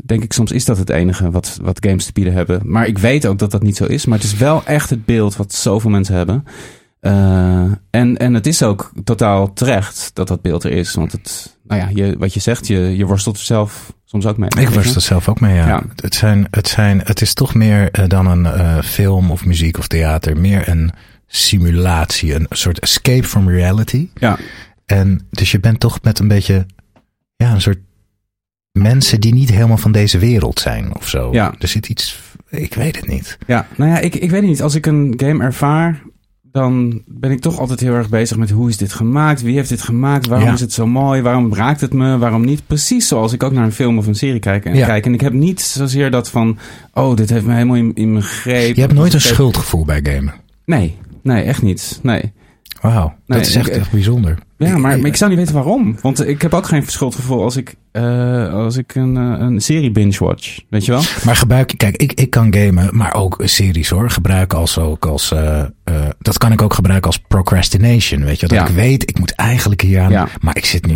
denk ik soms is dat het enige wat, wat games te bieden hebben. Maar ik weet ook dat dat niet zo is. Maar het is wel echt het beeld wat zoveel mensen hebben. Eh, en, en het is ook totaal terecht dat dat beeld er is. Want het, nou ja, je, wat je zegt, je, je worstelt er zelf soms ook mee.
Ik worstel zelf ook mee, ja.
Ja.
Het, zijn, het, zijn, het is toch meer eh, dan een eh, film of muziek of theater. Meer een simulatie, een soort escape from reality.
Ja,
En dus je bent toch met een beetje, ja, een soort mensen die niet helemaal van deze wereld zijn of zo.
Ja.
Er zit iets, ik weet het niet.
ja. nou ja, ik, ik weet niet. Als ik een game ervaar, dan ben ik toch altijd heel erg bezig met hoe is dit gemaakt? Wie heeft dit gemaakt? Waarom
Ja.
is het zo mooi? Waarom raakt het me? Waarom niet? Precies zoals ik ook naar een film of een serie kijk. En,
Ja.
kijk. en ik heb niet zozeer dat van, oh, dit heeft me helemaal in, in mijn greep.
Je hebt nooit een schuldgevoel bij gamen.
Nee, nee, echt niet. Nee.
Wauw,
Nee,
dat is echt,
ik-
echt bijzonder.
Ja, maar, maar ik zou niet weten waarom. Want ik heb ook geen schuldgevoel als ik, eh, als ik een, eh, een serie binge-watch. Weet je wel?
Maar gebruik, kijk, ik, ik kan gamen, maar ook series hoor. Gebruik als ook als, eh, dat kan ik ook gebruiken als procrastination. Weet je, dat
Ja.
ik weet, ik moet eigenlijk hier aan,
Ja.
maar ik zit nu,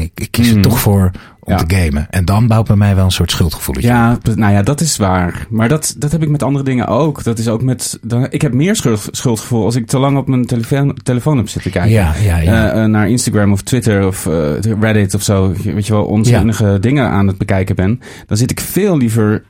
ik, ik kies
Mhm.
er toch voor om
Ja.
te gamen. En dan bouwt bij mij wel een soort schuldgevoel.
Ja, nou ja, dat is waar. Maar dat, dat heb ik met andere dingen ook. Dat is ook met. Dan, ik heb meer schuld, schuldgevoel als ik te lang op mijn telefoon, telefoon heb zitten kijken.
ja, ja, ja.
Eh, eh, naar Instagram of Twitter of eh, Reddit of zo. Weet je wel, onzinnige dingen aan het bekijken ben. Dan zit ik veel liever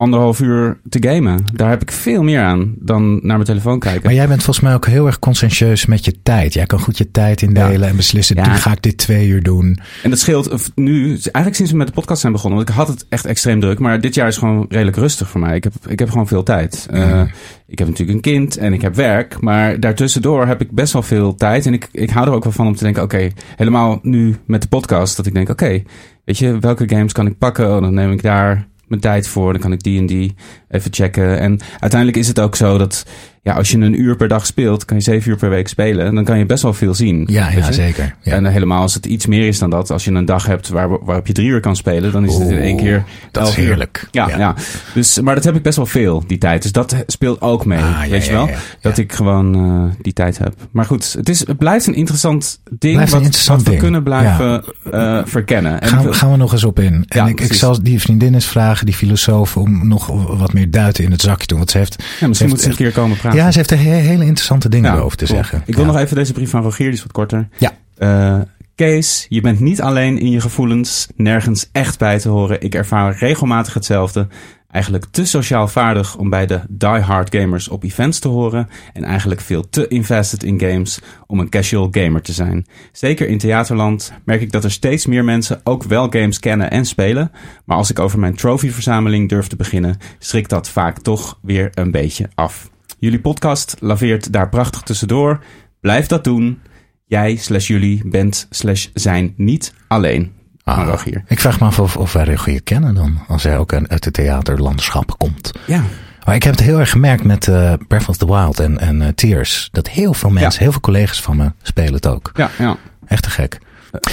anderhalf uur te gamen. Daar heb ik veel meer aan dan naar mijn telefoon kijken.
maar jij bent volgens mij ook heel erg conscientieus met je tijd. Jij kan goed je tijd indelen en beslissen,
Ja.
nu ga ik dit twee uur doen.
En dat scheelt nu, eigenlijk sinds we met de podcast zijn begonnen. Want ik had het echt extreem druk. Maar dit jaar is gewoon redelijk rustig voor mij. Ik heb, ik heb gewoon veel tijd. Eh, ik heb natuurlijk een kind en ik heb werk. Maar daartussendoor heb ik best wel veel tijd. En ik, ik hou er ook wel van om te denken, oké, helemaal nu met de podcast. Dat ik denk, oké, weet je, welke games kan ik pakken? Oh, dan neem ik daar mijn tijd voor. Dan kan ik die en die even checken. En uiteindelijk is het ook zo dat ja, als je een uur per dag speelt, kan je zeven uur per week spelen. En dan kan je best wel veel zien.
Ja, ja zeker. Ja.
En helemaal als het iets meer is dan dat. Als je een dag hebt waar, waarop je drie uur kan spelen, dan is het in één keer.
dat is heerlijk.
Ja,
Ja.
ja. Dus, maar dat heb ik best wel veel, die tijd. Dus dat speelt ook mee.
Ah,
weet je wel? Dat ik gewoon eh, die tijd heb. Maar goed, het, is, het blijft een interessant ding.
Blijft een
wat,
interessant
wat we
ding.
kunnen blijven eh, verkennen. En
Gaan,
we-
gaan we nog eens op in. En
Ja,
ik, ik zal die vriendin eens vragen, die filosoof, om nog wat meer duiten in het zakje te doen. Want ze heeft,
ja, misschien
heeft
moeten ze een keer komen praten.
Ja, ze heeft er he- hele interessante dingen
Ja,
over te
cool.
zeggen.
Ik wil
Ja.
nog even deze brief van Rogier, die is wat korter.
Ja.
Eh, Kees, je bent niet alleen in je gevoelens nergens echt bij te horen. Ik ervaar regelmatig hetzelfde. Eigenlijk te sociaal vaardig om bij de die-hard gamers op events te horen. En eigenlijk veel te invested in games om een casual gamer te zijn. Zeker in theaterland merk ik dat er steeds meer mensen ook wel games kennen en spelen. Maar als ik over mijn trophyverzameling durf te beginnen, schrikt dat vaak toch weer een beetje af. Jullie podcast laveert daar prachtig tussendoor. Blijf dat doen. Jij slash jullie bent slash zijn niet alleen.
Ah,
Rogier.
ik vraag me af of, of wij Rogier kennen dan, als hij ook uit de theaterlandschap komt.
Ja,
Maar ik heb het heel erg gemerkt met eh Breath of the Wild en, en eh, Tears. Dat heel veel mensen,
Ja.
heel veel collega's van me spelen het ook.
ja, ja.
Echt te gek.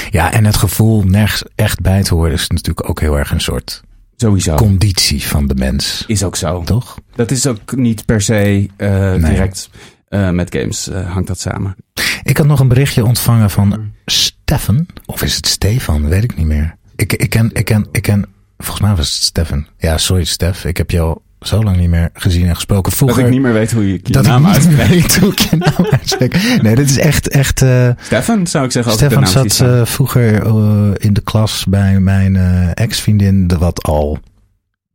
Ja, en het gevoel nergens echt bij te horen is natuurlijk ook heel erg een soort
Sowieso.
conditie van de mens.
Is ook zo.
Toch?
Dat is ook niet per se eh, direct eh, met games eh, hangt dat samen.
Ik had nog een berichtje ontvangen van Stefan. Of is het Stefan? Weet ik niet meer. Ik, ik, ken, ik, ken, ik ken, volgens mij was het Stefan. Ja, sorry Stef. Ik heb jou zo lang niet meer gezien en gesproken. Vroeger,
dat ik niet meer weet hoe je je
dat
naam
ik niet
uitspreekt.
weet hoe ik je naam uitspreek. Nee, dit is echt, echt... eh,
Stefan zou ik zeggen als
Stefan zat eh, vroeger eh, in de klas bij mijn ex-vriendin, de wat al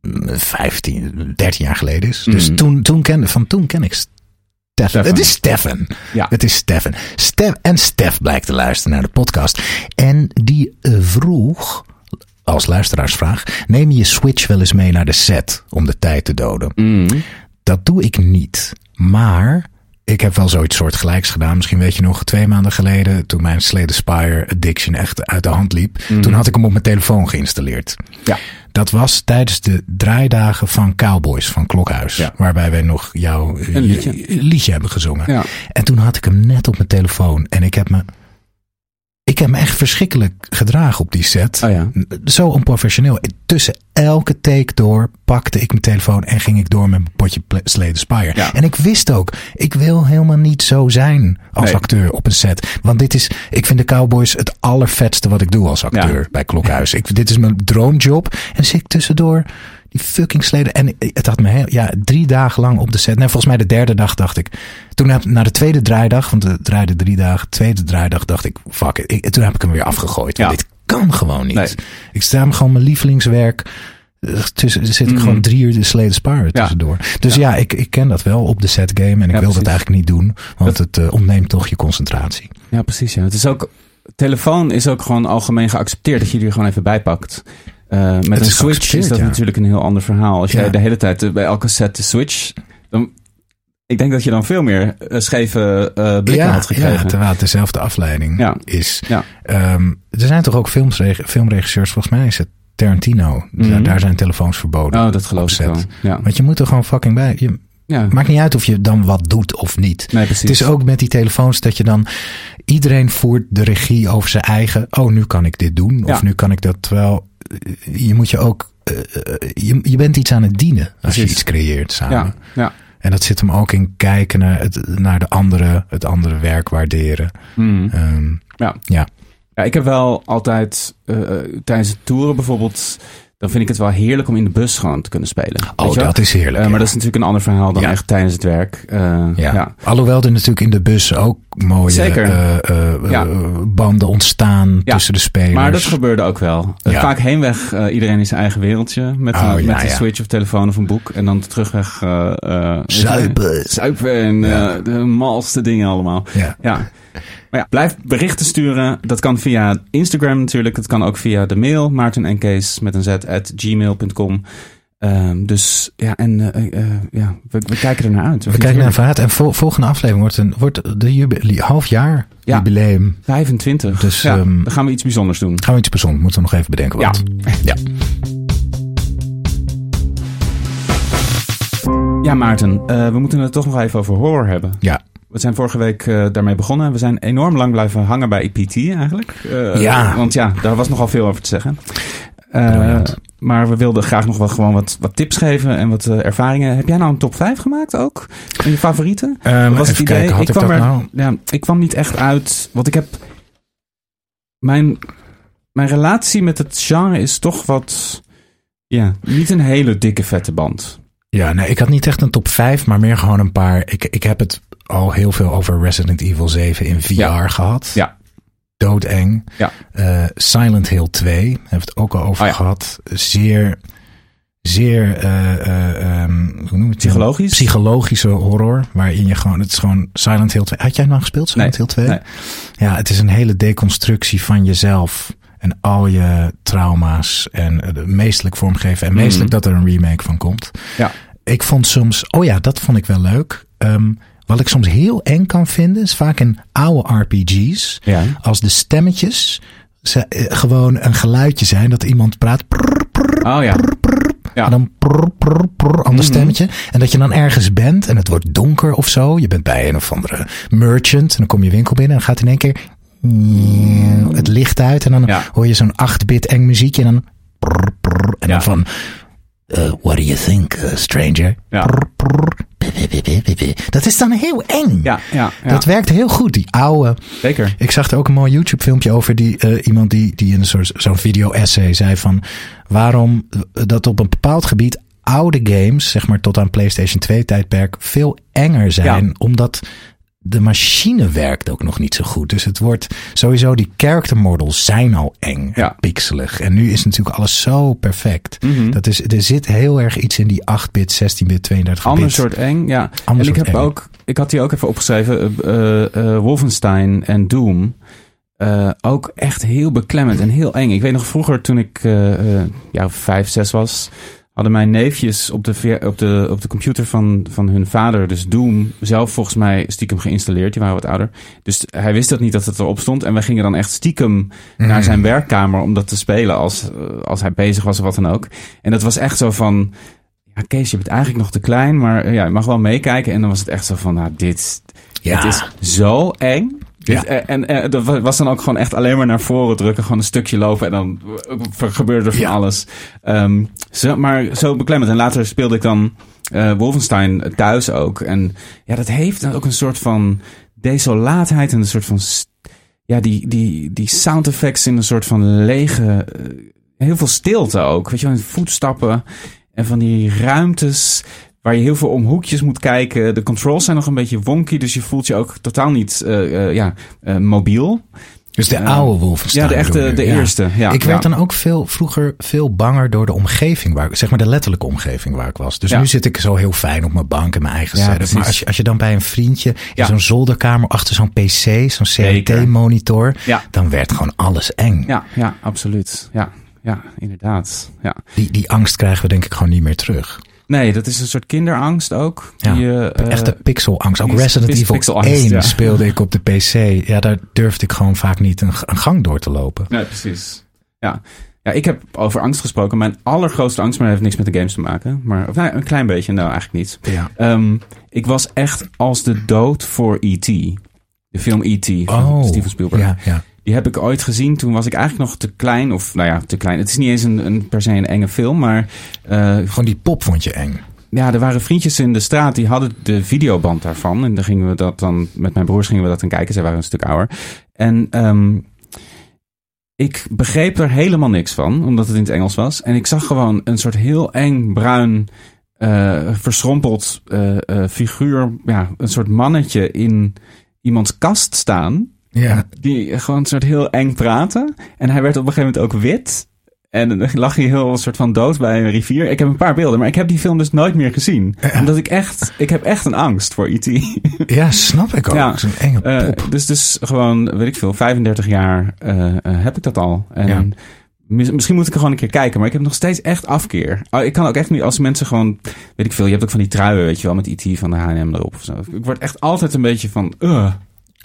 mm, 15, 13 jaar geleden is. Dus
Mhm.
toen, toen kende, van toen ken ik Stefan. Het is Stefan.
Ja.
Het is Stefan. Stef en Stef blijkt te luisteren naar de podcast. En die vroeg, als luisteraarsvraag, neem je je Switch wel eens mee naar de set om de tijd te doden?
Mm.
Dat doe ik niet. Maar ik heb wel zoiets soortgelijks gedaan. Misschien weet je nog, twee maanden geleden, toen mijn Slay the Spire addiction echt uit de hand liep. Toen had ik hem op mijn telefoon geïnstalleerd.
Ja.
Dat was tijdens de draaidagen van Cowboys van Klokhuis.
Ja.
Waarbij wij nog jouw
liedje.
liedje hebben gezongen.
Ja.
En toen had ik hem net op mijn telefoon. En ik heb me, ik heb me echt verschrikkelijk gedragen op die set.
Oh ja.
Zo onprofessioneel. Tussen elke take door pakte ik mijn telefoon en ging ik door met mijn potje Slay the Spire.
Ja.
En ik wist ook, ik wil helemaal niet zo zijn als
Nee.
acteur op een set. Want dit is, ik vind de Cowboys het allervetste wat ik doe als acteur
Ja.
bij Klokhuis. Ik, dit is mijn droomjob. En zit ik tussendoor die fucking sleden. En het had me heel, ja, drie dagen lang op de set. Nee, volgens mij de derde dag dacht ik. Toen heb, na de tweede draaidag, want we draaiden drie dagen. Tweede draaidag dacht ik, fuck it. Ik, toen heb ik hem weer afgegooid. Want
Ja.
dit kan gewoon niet.
Nee.
Ik sta gewoon mijn lievelingswerk. eh, Tussen, zit ik gewoon drie uur de Sleden Spire tussendoor. Dus ja, ik, ik ken dat wel op de set game. En ik wil dat eigenlijk niet doen. Want het eh, ontneemt toch je concentratie.
Ja, precies. Ja. Het is ook, telefoon is ook gewoon algemeen geaccepteerd dat je die er gewoon even bij Eh, met een Switch is dat
ja.
natuurlijk een heel ander verhaal. Als jij de hele tijd eh, bij elke set de Switch, dan, ik denk dat je dan veel meer eh, scheve blikken had gekregen.
ja, terwijl het dezelfde afleiding is. Ehm, er zijn toch ook filmregisseurs, volgens mij is het Tarantino. Daar,
Mhm.
daar zijn telefoons verboden.
Oh, dat geloof ik wel. Ja.
Want je moet er gewoon fucking bij. Je,
ja.
maakt niet uit of je dan wat doet of niet.
Nee, precies.
Het is ook met die telefoons dat je dan... Iedereen voert de regie over zijn eigen... Oh, nu kan ik dit doen.
Ja.
Of nu kan ik dat. Eh, je moet je ook... eh, eh, je, je bent iets aan het dienen als je iets creëert samen.
ja, ja.
En dat zit hem ook in kijken naar, het, naar de andere, het andere werk waarderen.
Mm.
Ehm,
Ja.
ja.
Ja, ik heb wel altijd eh, eh, tijdens het toeren bijvoorbeeld, dan vind ik het wel heerlijk om in de bus gewoon te kunnen spelen.
Oh, dat is heerlijk.
Eh, maar dat is natuurlijk een ander verhaal dan
Ja.
echt tijdens het werk. Eh,
ja.
ja.
Alhoewel er natuurlijk in de bus ook mooie eh, banden ontstaan tussen de spelers.
Maar dat gebeurde ook wel. Vaak heenweg, iedereen in zijn eigen wereldje. Met,
Oh,
een, met een switch of telefoon of een boek. En dan terugweg...
Zuipen.
Zuipen en
Ja.
de malste dingen allemaal.
Ja.
Maar ja, blijf berichten sturen. Dat kan via Instagram natuurlijk. Dat kan ook via de mail. Maarten en Kees met een z at gmail.com. Ehm, dus ja, en eh, eh, ja, we, we kijken er naar uit.
We kijken naar verhaal. En vol- volgende aflevering wordt, een, wordt de jubile, halfjaar
Ja.
jubileum.
25.
Dus,
ja,
ehm,
dan gaan we iets bijzonders doen.
Gaan we iets bijzonders. Moeten we nog even bedenken wat.
Ja.
ja.
Ja, Maarten, uh, we moeten het toch nog even over horror hebben.
Ja.
We zijn vorige week uh, daarmee begonnen. We zijn enorm lang blijven hangen bij EPT eigenlijk.
Uh, ja.
Want ja, daar was nogal veel over te zeggen. maar we wilden graag nog wel gewoon wat, wat tips geven en wat ervaringen. Heb jij nou een top 5 gemaakt ook? Van je favorieten?
Um, was het idee? Kijken, ik, kwam er, nou?
ja, ik kwam niet echt uit. Want ik heb. Mijn, mijn relatie met het genre is toch wat. Ja, niet een hele dikke vette band.
Ja, nee, ik had niet echt een top 5, maar meer gewoon een paar. Ik, ik heb het al heel veel over Resident Evil 7 in VR gehad.
Ja.
Doodeng.
Ja.
Uh, Silent Hill 2 hebben we het ook al over
Oh ja.
gehad. Zeer, zeer, uh, uh, um, hoe noem je het?
Psychologisch?
Psychologische horror. Waarin je gewoon, het is gewoon Silent Hill 2. Had jij nou gespeeld, Silent Hill 2?
Nee.
Ja, het is een hele deconstructie van jezelf. En al je trauma's en uh, meestelijk vormgeven. En meestelijk
Mhm.
dat er een remake van komt.
Ja.
Ik vond soms, oh ja, dat vond ik wel leuk. Um, wat ik soms heel eng kan vinden, is vaak in oude RPG's.
Ja.
Als de stemmetjes ze, uh, gewoon een geluidje zijn dat iemand praat.
Oh ja.
En dan prr, prr, prr, ander
Mhm.
stemmetje. En dat je dan ergens bent en het wordt donker of zo. Je bent bij een of andere merchant. En dan kom je winkel binnen en dan gaat in één keer het licht uit. En dan
Ja.
hoor je zo'n 8-bit eng muziekje. En dan en
Ja.
dan van... Uh, what do you think, uh, stranger?
Ja.
Dat is dan heel eng.
Ja, ja, ja.
Dat werkt heel goed, die oude.
Zeker.
Ik zag er ook een mooi YouTube filmpje over die uh, iemand die, die in een soort zo'n video essay zei van waarom dat op een bepaald gebied oude games, zeg maar tot aan PlayStation 2 tijdperk, veel enger zijn.
Ja.
Omdat de machine werkt ook nog niet zo goed. Dus het wordt sowieso, die character models zijn al eng,
Ja.
pixelig. En nu is natuurlijk alles zo perfect.
Mhm.
Dat is, er zit heel erg iets in die 8-bit, 16-bit, 32-bit.
Ander soort eng, ja.
Ander
en ik heb
eng.
ook, ik had die ook even opgeschreven, uh, uh, Wolfenstein en Doom. Uh, ook echt heel beklemmend en heel eng. Ik weet nog vroeger toen ik ja, vijf, zes was, hadden mijn neefjes op de, op de, op de computer van, van hun vader, dus Doom, zelf volgens mij stiekem geïnstalleerd. Die waren wat ouder. Dus hij wist dat niet dat het erop stond. En wij gingen dan echt stiekem mm. naar zijn werkkamer om dat te spelen als, als hij bezig was of wat dan ook. En dat was echt zo van, ja Kees, je bent eigenlijk nog te klein, maar ja, je mag wel meekijken. En dan was het echt zo van, nou dit,
Ja.
het is zo eng.
Ja.
Dus, eh, en eh, dat was dan ook gewoon echt alleen maar naar voren drukken, gewoon een stukje lopen en dan eh, gebeurde er van
Ja.
alles. Ehm, zo, maar zo beklemmend. En later speelde ik dan Wolfenstein thuis ook. En ja, dat heeft dan ook een soort van desolaatheid en een soort van ja, die, die, die sound effects in een soort van lege, heel veel stilte ook. Weet je wel, voetstappen en van die ruimtes waar je heel veel om hoekjes moet kijken. De controls zijn nog een beetje wonky, dus je voelt je ook totaal niet uh, uh, ja, uh, mobiel.
Dus de oude Wolfenstein.
Ja, de echte, de
ja.
eerste. Ja,
ik werd
ja.
dan ook veel, vroeger veel banger door de omgeving, waar, zeg maar de letterlijke omgeving waar ik was. Dus
Ja.
nu zit ik zo heel fijn op mijn bank in mijn eigen
Ja,
setup. Maar als je, als je dan bij een vriendje in zo'n zolderkamer achter zo'n PC, zo'n. CRT-monitor, dan werd gewoon alles eng.
Ja, ja, absoluut. Ja, ja, inderdaad. Ja.
Die, die angst krijgen we denk ik gewoon niet meer terug.
Nee, dat is een soort kinderangst ook.
Ja,
Die, uh,
Echte pixelangst. Ook Resident Evil
pixelangst,
1
ja.
speelde ik op de PC. Ja, daar durfde ik gewoon vaak niet een, een gang door te lopen.
Nee, precies. Ja. ja, ik heb over angst gesproken. Mijn allergrootste angst, maar dat heeft niks met de games te maken. Maar of, nou, een klein beetje, nou eigenlijk niet.
Ja.
Um, ik was echt als de dood voor E.T. De film E.T. van
Oh,
Steven Spielberg.
Ja, ja.
Die heb ik ooit gezien. Toen was ik eigenlijk nog te klein. Of nou ja, te klein. Het is niet eens een, een per se een enge film. Maar uh,
Gewoon die pop vond je eng.
ja, er waren vriendjes in de straat die hadden de videoband daarvan. En dan gingen we dat dan, met mijn broers gingen we dat dan kijken. Zij waren een stuk ouder. En um, ik begreep er helemaal niks van, omdat het in het Engels was. En ik zag gewoon een soort heel eng bruin, uh, verschrompeld uh, uh, figuur. Ja, een soort mannetje in iemands kast staan.
Ja.
Die gewoon een soort heel eng praten. En hij werd op een gegeven moment ook wit. En dan lag hij heel een soort van dood bij een rivier. Ik heb een paar beelden, maar ik heb die film dus nooit meer gezien.
Ja.
Omdat ik echt, ik heb echt een angst voor E.T.
Ja, snap ik ook.
Ja.
Zo'n enge
Uh,
pop.
dus, dus gewoon, weet ik veel, 35 jaar uh, uh, heb ik dat al. En
Ja.
mis- misschien moet ik er gewoon een keer kijken, maar ik heb nog steeds echt afkeer. Oh, ik kan ook echt niet, als mensen gewoon, weet ik veel, je hebt ook van die truien, weet je wel, met E.T. van de H&M erop of zo. Ik word echt altijd een beetje van, uh,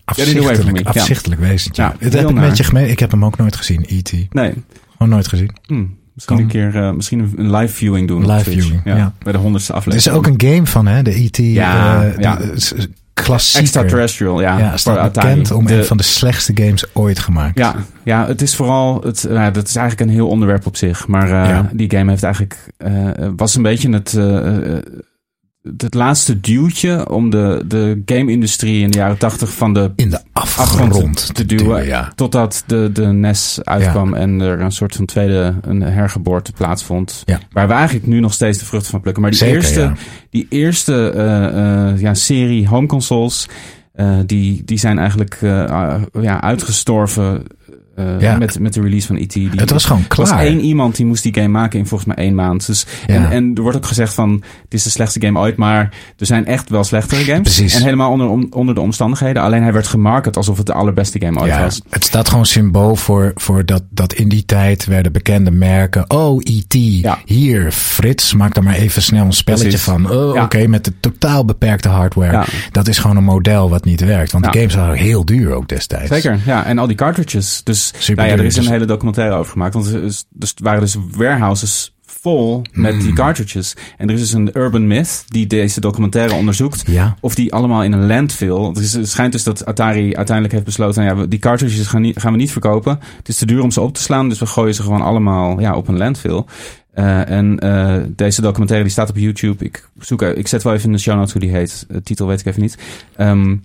Afzichtelijk, afzichtelijk wezentje.
Ja,
Dat heb ik met je gemeen. Ik heb hem ook nooit gezien, E.T.
nee.
Gewoon nooit gezien.
Hm. Misschien
Kan.
een keer eh, misschien een- live viewing doen.
Live viewing, ja.
Bij de honderdste
Er
aflevering.
is ook een game van, hè? De E.T.
Ja,
eh,
ja.
de- klassieker.
Extraterrestrial, ja.
Ja, staat bekend om
De-
een van de slechtste games ooit gemaakt.
Ja, ja, het is vooral, het, ja, dat is eigenlijk een heel onderwerp op zich. Maar eh,
Ja.
die game heeft eigenlijk, eh, was een beetje het, eh, eh, het laatste duwtje om de, de game-industrie in de jaren tachtig van de
In de
afgrond
afgrond
te duwen.
ja.
Totdat de, de NES uitkwam en er een soort van tweede een hergeboorte plaatsvond.
Ja.
Waar we eigenlijk nu nog steeds de vruchten van plukken. Maar die
Zeker,
eerste, die eerste eh, eh, ja, serie home consoles, eh, die, die zijn eigenlijk ja, uitgestorven eh,
Ja.
met, met de release van E.T. Die-
Het was gewoon
er was
klaar.
één iemand die moest die game maken in volgens mij één maand. Dus,
Ja.
en, en er wordt ook gezegd van, het is de slechtste game ooit, maar er zijn echt wel slechtere games.
Precies.
En helemaal onder, onder de omstandigheden. Alleen hij werd gemarket alsof het de allerbeste game ooit
Ja,
was.
het staat gewoon symbool voor, voor dat, dat in die tijd werden bekende merken. Oh, E.T. Hier, Frits, maak er maar even snel een spelletje
Precies.
van. Oh, oké, met de totaal beperkte hardware. Dat is gewoon een model wat niet werkt. Want de games waren heel duur ook destijds.
Zeker, ja. En al die cartridges. Dus Nou ja, er is een hele documentaire over gemaakt. Want er, is, dus waren dus warehouses vol met die cartridges. En er is dus een urban myth die deze documentaire onderzoekt.
Ja.
Of die allemaal in een landfill. Het, is, het schijnt dus dat Atari uiteindelijk heeft besloten... Nou ja, die cartridges gaan, niet, gaan we niet verkopen. Het is te duur om ze op te slaan. Dus we gooien ze gewoon allemaal ja, op een landfill. Eh, en eh, deze documentaire die staat op YouTube. Ik, zoek, ik zet wel even in de show notes hoe die heet. De titel weet ik even niet. Ehm,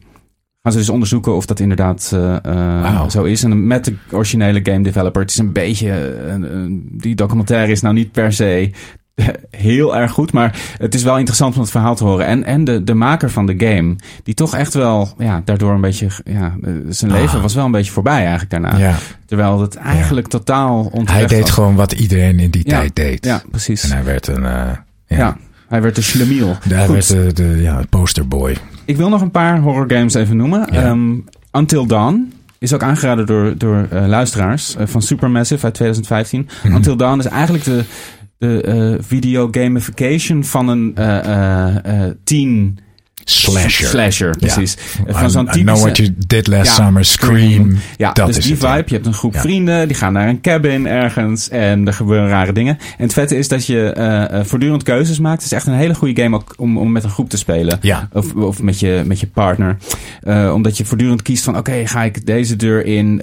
gaan ze dus onderzoeken of dat inderdaad eh, eh, zo is. En met de originele game developer. Het is een beetje... eh, die documentaire is nou niet per se heel erg goed. Maar het is wel interessant om het verhaal te horen. En, en de, de maker van de game, die toch echt wel, ja, daardoor een beetje, ja, zijn
Ah.
leven was wel een beetje voorbij eigenlijk daarna.
Ja.
Terwijl het eigenlijk totaal onterecht
Hij deed
was.
gewoon wat iedereen in die
Ja.
tijd deed.
Ja, precies.
En hij werd een...
ja. Hij werd de schlemiel.
Hij werd de, de ja, posterboy.
Ik wil nog een paar horror games even noemen.
Ja.
Ehm, Until Dawn is ook aangeraden door, door eh, luisteraars eh, van Supermassive uit 2015.
Mhm.
Until Dawn is eigenlijk de, de eh, video gamification van een teen
Slasher.
slasher, precies. Eh, Van zo'n
I know
typische...
what you did last
Ja,
summer. Scream.
Ja,
dat
dus
is
die
ja.
vibe. Je hebt een groep
Ja.
vrienden, die gaan naar een cabin ergens en er gebeuren rare dingen. En het vette is dat je eh, eh, voortdurend keuzes maakt. Het is echt een hele goede game ook om, om met een groep te spelen.
Ja.
Of, of met, je, met je partner. Eh, omdat je voortdurend kiest van, oké, ga ik deze deur in?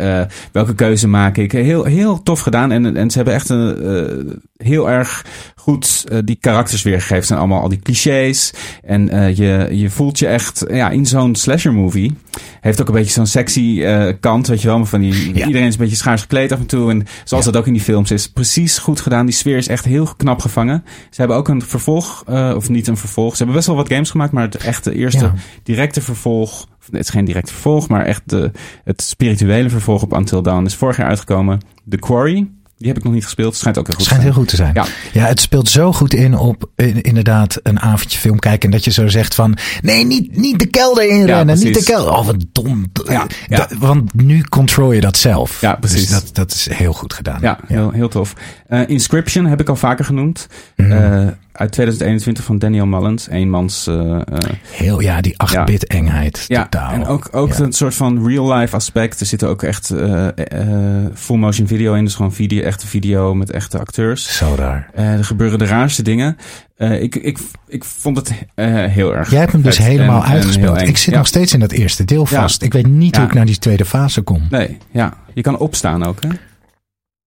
Welke keuze maak ik? Heel, heel tof gedaan. En, en ze hebben echt een, heel erg goed die karakters weergegeven. Het zijn allemaal al die clichés. En eh, je, je voelt je echt ja, in zo'n slasher movie. Heeft ook een beetje zo'n sexy eh, kant, weet je wel. Maar van die,
Ja.
Iedereen is een beetje schaars gekleed af en toe. En zoals
Ja.
dat ook in die films is. Precies goed gedaan. Die sfeer is echt heel knap gevangen. Ze hebben ook een vervolg, eh, of niet een vervolg. Ze hebben best wel wat games gemaakt. Maar het echte eerste
Ja.
directe vervolg. Het is geen directe vervolg, maar echt de, het spirituele vervolg op Until Dawn is vorig jaar uitgekomen. The Quarry. Die heb ik nog niet gespeeld. Het schijnt ook heel goed
Schijnt
te
heel
zijn.
goed te zijn.
Ja.
Ja, het speelt zo goed in op in- inderdaad een avondje film kijken. En dat je zo zegt van, nee, niet, niet de kelder inrennen. niet de
precies.
kelder. Oh, wat dom.
Ja, ja.
Dat- want nu controle je dat zelf.
Ja, precies.
Dus dat, dat is heel goed gedaan.
Ja, heel, heel tof. Eh, Inscription heb ik al vaker genoemd.
Mhm.
Eh, uit 2021 van Daniel Mullins. Eenmans... eh
Heel, ja, die 8-bit engheid.
ja,
totaal.
en ook, ook een soort van real-life aspect. Er zitten ook echt eh, full-motion video in. Dus gewoon video, echte video met echte acteurs.
Zo raar.
Eh, er gebeuren de raarste dingen. Eh, ik, ik, ik vond het eh, heel erg
Jij hebt hem dus helemaal
en-
uitgespeeld. Ik zit
Ja.
nog steeds in dat eerste deel
Ja.
vast. Ik weet niet
Ja.
hoe ik naar die tweede fase kom.
Nee, ja. Je kan opstaan ook, hè?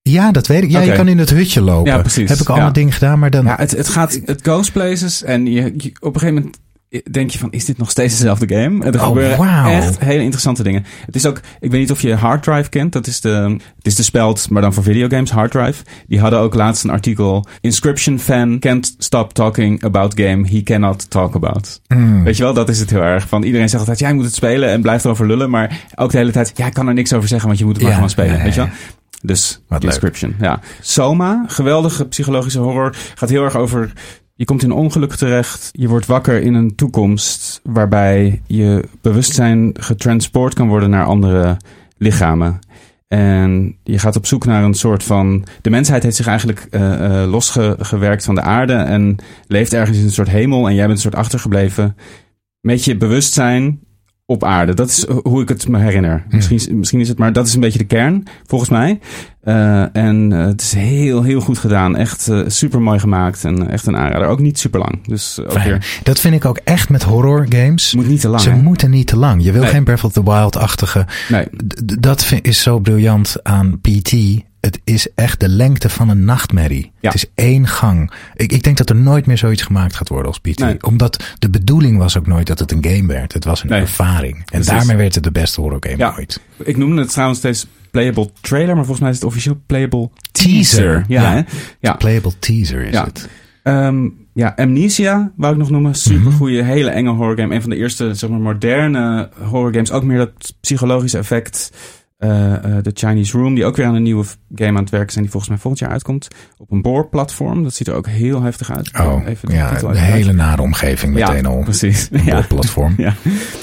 Ja, dat weet ik. Ja, je kan in het hutje lopen.
Ja, precies.
Heb ik allemaal
Ja.
dingen gedaan, maar dan...
Ja, het, het gaat, het goes places en je, je- op een gegeven moment denk je van, is dit nog steeds dezelfde game? Er
Oh,
gebeuren echt hele interessante dingen. Het is ook, ik weet niet of je Hard Drive kent, dat is de, het is de speld, maar dan voor videogames, Hard Drive. Die hadden ook laatst een artikel, Inscription fan can't stop talking about game he cannot talk about.
Hmm.
Weet je wel, dat is het heel erg. Van iedereen zegt altijd, jij moet het spelen en blijft erover lullen, maar ook de hele tijd, ja, ik kan er niks over zeggen, want je moet het maar
Ja,
gewoon spelen. weet je wel? Dus
Wat leuk.
Inscription, ja. Soma, geweldige psychologische horror. Gaat heel erg over... Je komt in ongeluk terecht. Je wordt wakker in een toekomst... waarbij je bewustzijn getransport kan worden naar andere lichamen. En je gaat op zoek naar een soort van... De mensheid heeft zich eigenlijk eh, eh, losgewerkt van de aarde... en leeft ergens in een soort hemel... en jij bent een soort achtergebleven... met je bewustzijn op aarde. Dat is hoe ik het me herinner. Misschien, misschien is het, maar dat is een beetje de kern, volgens mij. Uh, en uh, het is heel, heel goed gedaan. Echt uh, super mooi gemaakt. En echt een aanrader. Ook niet super lang. Dus ook weer...
Dat vind ik ook echt met horror games.
Moet niet te lang.
Ze
hè?
moeten niet te lang. Je wil nee. geen Breath of the Wild-achtige.
Nee.
Dat vind, is zo briljant aan PT. Het is echt de lengte van een nachtmerrie. Ja. Het is één gang. Ik, ik denk dat er nooit meer zoiets gemaakt gaat worden als PT.
Nee.
Omdat de bedoeling was ook nooit dat het een game werd. Het was een
Nee.
ervaring. En
Precies.
daarmee werd het de beste horror game
Ja.
ooit.
Ik noemde het trouwens steeds playable trailer, maar volgens mij is het officieel playable
Teaser.
Ja,
Ja. Playable teaser is het.
Ehm, ja, Amnesia wou ik nog noemen. Super goede, hele enge horror game. Een van de eerste, zeg maar, moderne horror games. Ook meer dat psychologische effect. Eh, eh, The Chinese Room, die ook weer aan een nieuwe game aan het werken zijn, die volgens mij volgend jaar uitkomt. Op een boorplatform. Dat ziet er ook heel heftig uit.
Oh,
Even de
ja, een hele nare omgeving meteen
ja,
al.
precies.
Een
Ja.
platform.
Ja.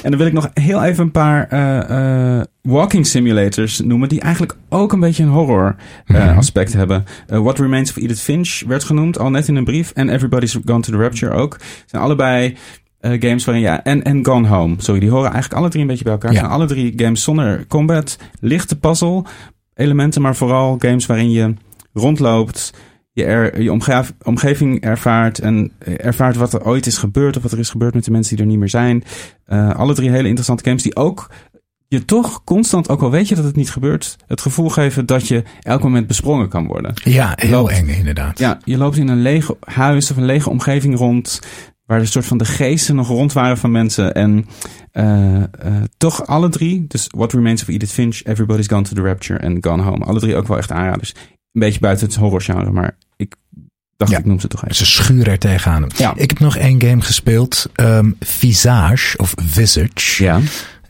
En dan wil ik nog heel even een paar eh, eh, walking simulators noemen. Die eigenlijk ook een beetje een horror
Mhm.
aspect hebben. What Remains of Edith Finch werd genoemd, al net in een brief. En Everybody's Gone to the Rapture ook. zijn allebei eh, games waarin ja. En, en Gone Home. Sorry, die horen eigenlijk alle drie een beetje bij elkaar.
Ja.
zijn alle drie games zonder combat. Lichte puzzle elementen, maar vooral games waarin je rondloopt. Je, er, je omgeving, omgeving ervaart en eh, ervaart wat er ooit is gebeurd of wat er is gebeurd met de mensen die er niet meer zijn. Eh, alle drie hele interessante games die ook je toch constant, ook al weet je dat het niet gebeurt, het gevoel geven dat je elk moment besprongen kan worden.
Ja, heel
Loopt.
eng inderdaad.
Ja, je loopt in een leeg huis of een lege omgeving rond, waar een soort van de geesten nog rond waren van mensen. En eh, eh, toch alle drie, dus What Remains of Edith Finch, Everybody's Gone to the Rapture en Gone Home, alle drie ook wel echt aanraders. Een beetje buiten het horrorgenre, maar ik dacht
Ja.
ik noem ze toch even.
Ze schuren er tegenaan.
Ja.
Ik heb nog één game gespeeld. ehm, Visage of Visage.
Ja.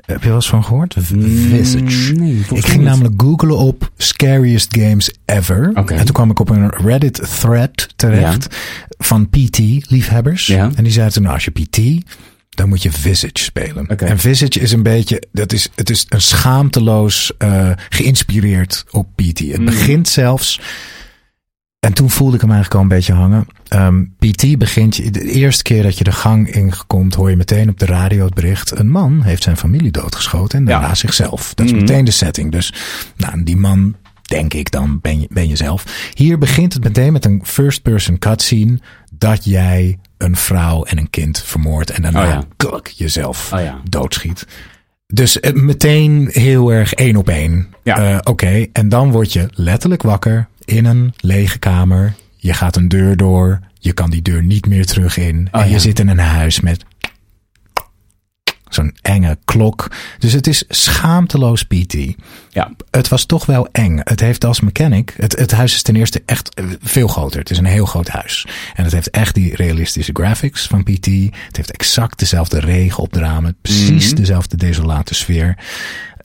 Heb je wel eens van gehoord? Visage.
Mm, Nee,
Ik ging
niet.
namelijk googlen op scariest games ever. En toen kwam ik op een Reddit thread terecht van PT-liefhebbers.
Ja.
En die zeiden toen, nou, als je PT, dan moet je Visage spelen. En Visage is een beetje, dat is, het is een schaamteloos eh, geïnspireerd op PT. Het
Mm.
begint zelfs, en toen voelde ik hem eigenlijk al een beetje hangen. Ehm, PT begint, je- de eerste keer dat je de gang inkomt, hoor je meteen op de radio het bericht. Een man heeft zijn familie doodgeschoten en daarna
Ja.
zichzelf. Dat is
Mhm.
meteen de setting. Dus nou, die man, denk ik dan, ben je, ben je zelf. Hier begint het meteen met een first-person cutscene dat jij een vrouw en een kind vermoordt en daarna
Oh ja.
klak, jezelf
Oh ja.
doodschiet. Dus eh, meteen heel erg één op één.
Ja.
Eh, Oké, en dan word je letterlijk wakker in een lege kamer. Je gaat een deur door. Je kan die deur niet meer terug in.
Oh
en je
ja.
zit in een huis met zo'n enge klok. Dus het is schaamteloos PT.
Ja.
Het was toch wel eng. Het heeft als mechanic. Het, het huis is ten eerste echt veel groter. Het is een heel groot huis. En het heeft echt die realistische graphics van PT. Het heeft exact dezelfde regen op de ramen. Precies
Mhm.
dezelfde desolate sfeer.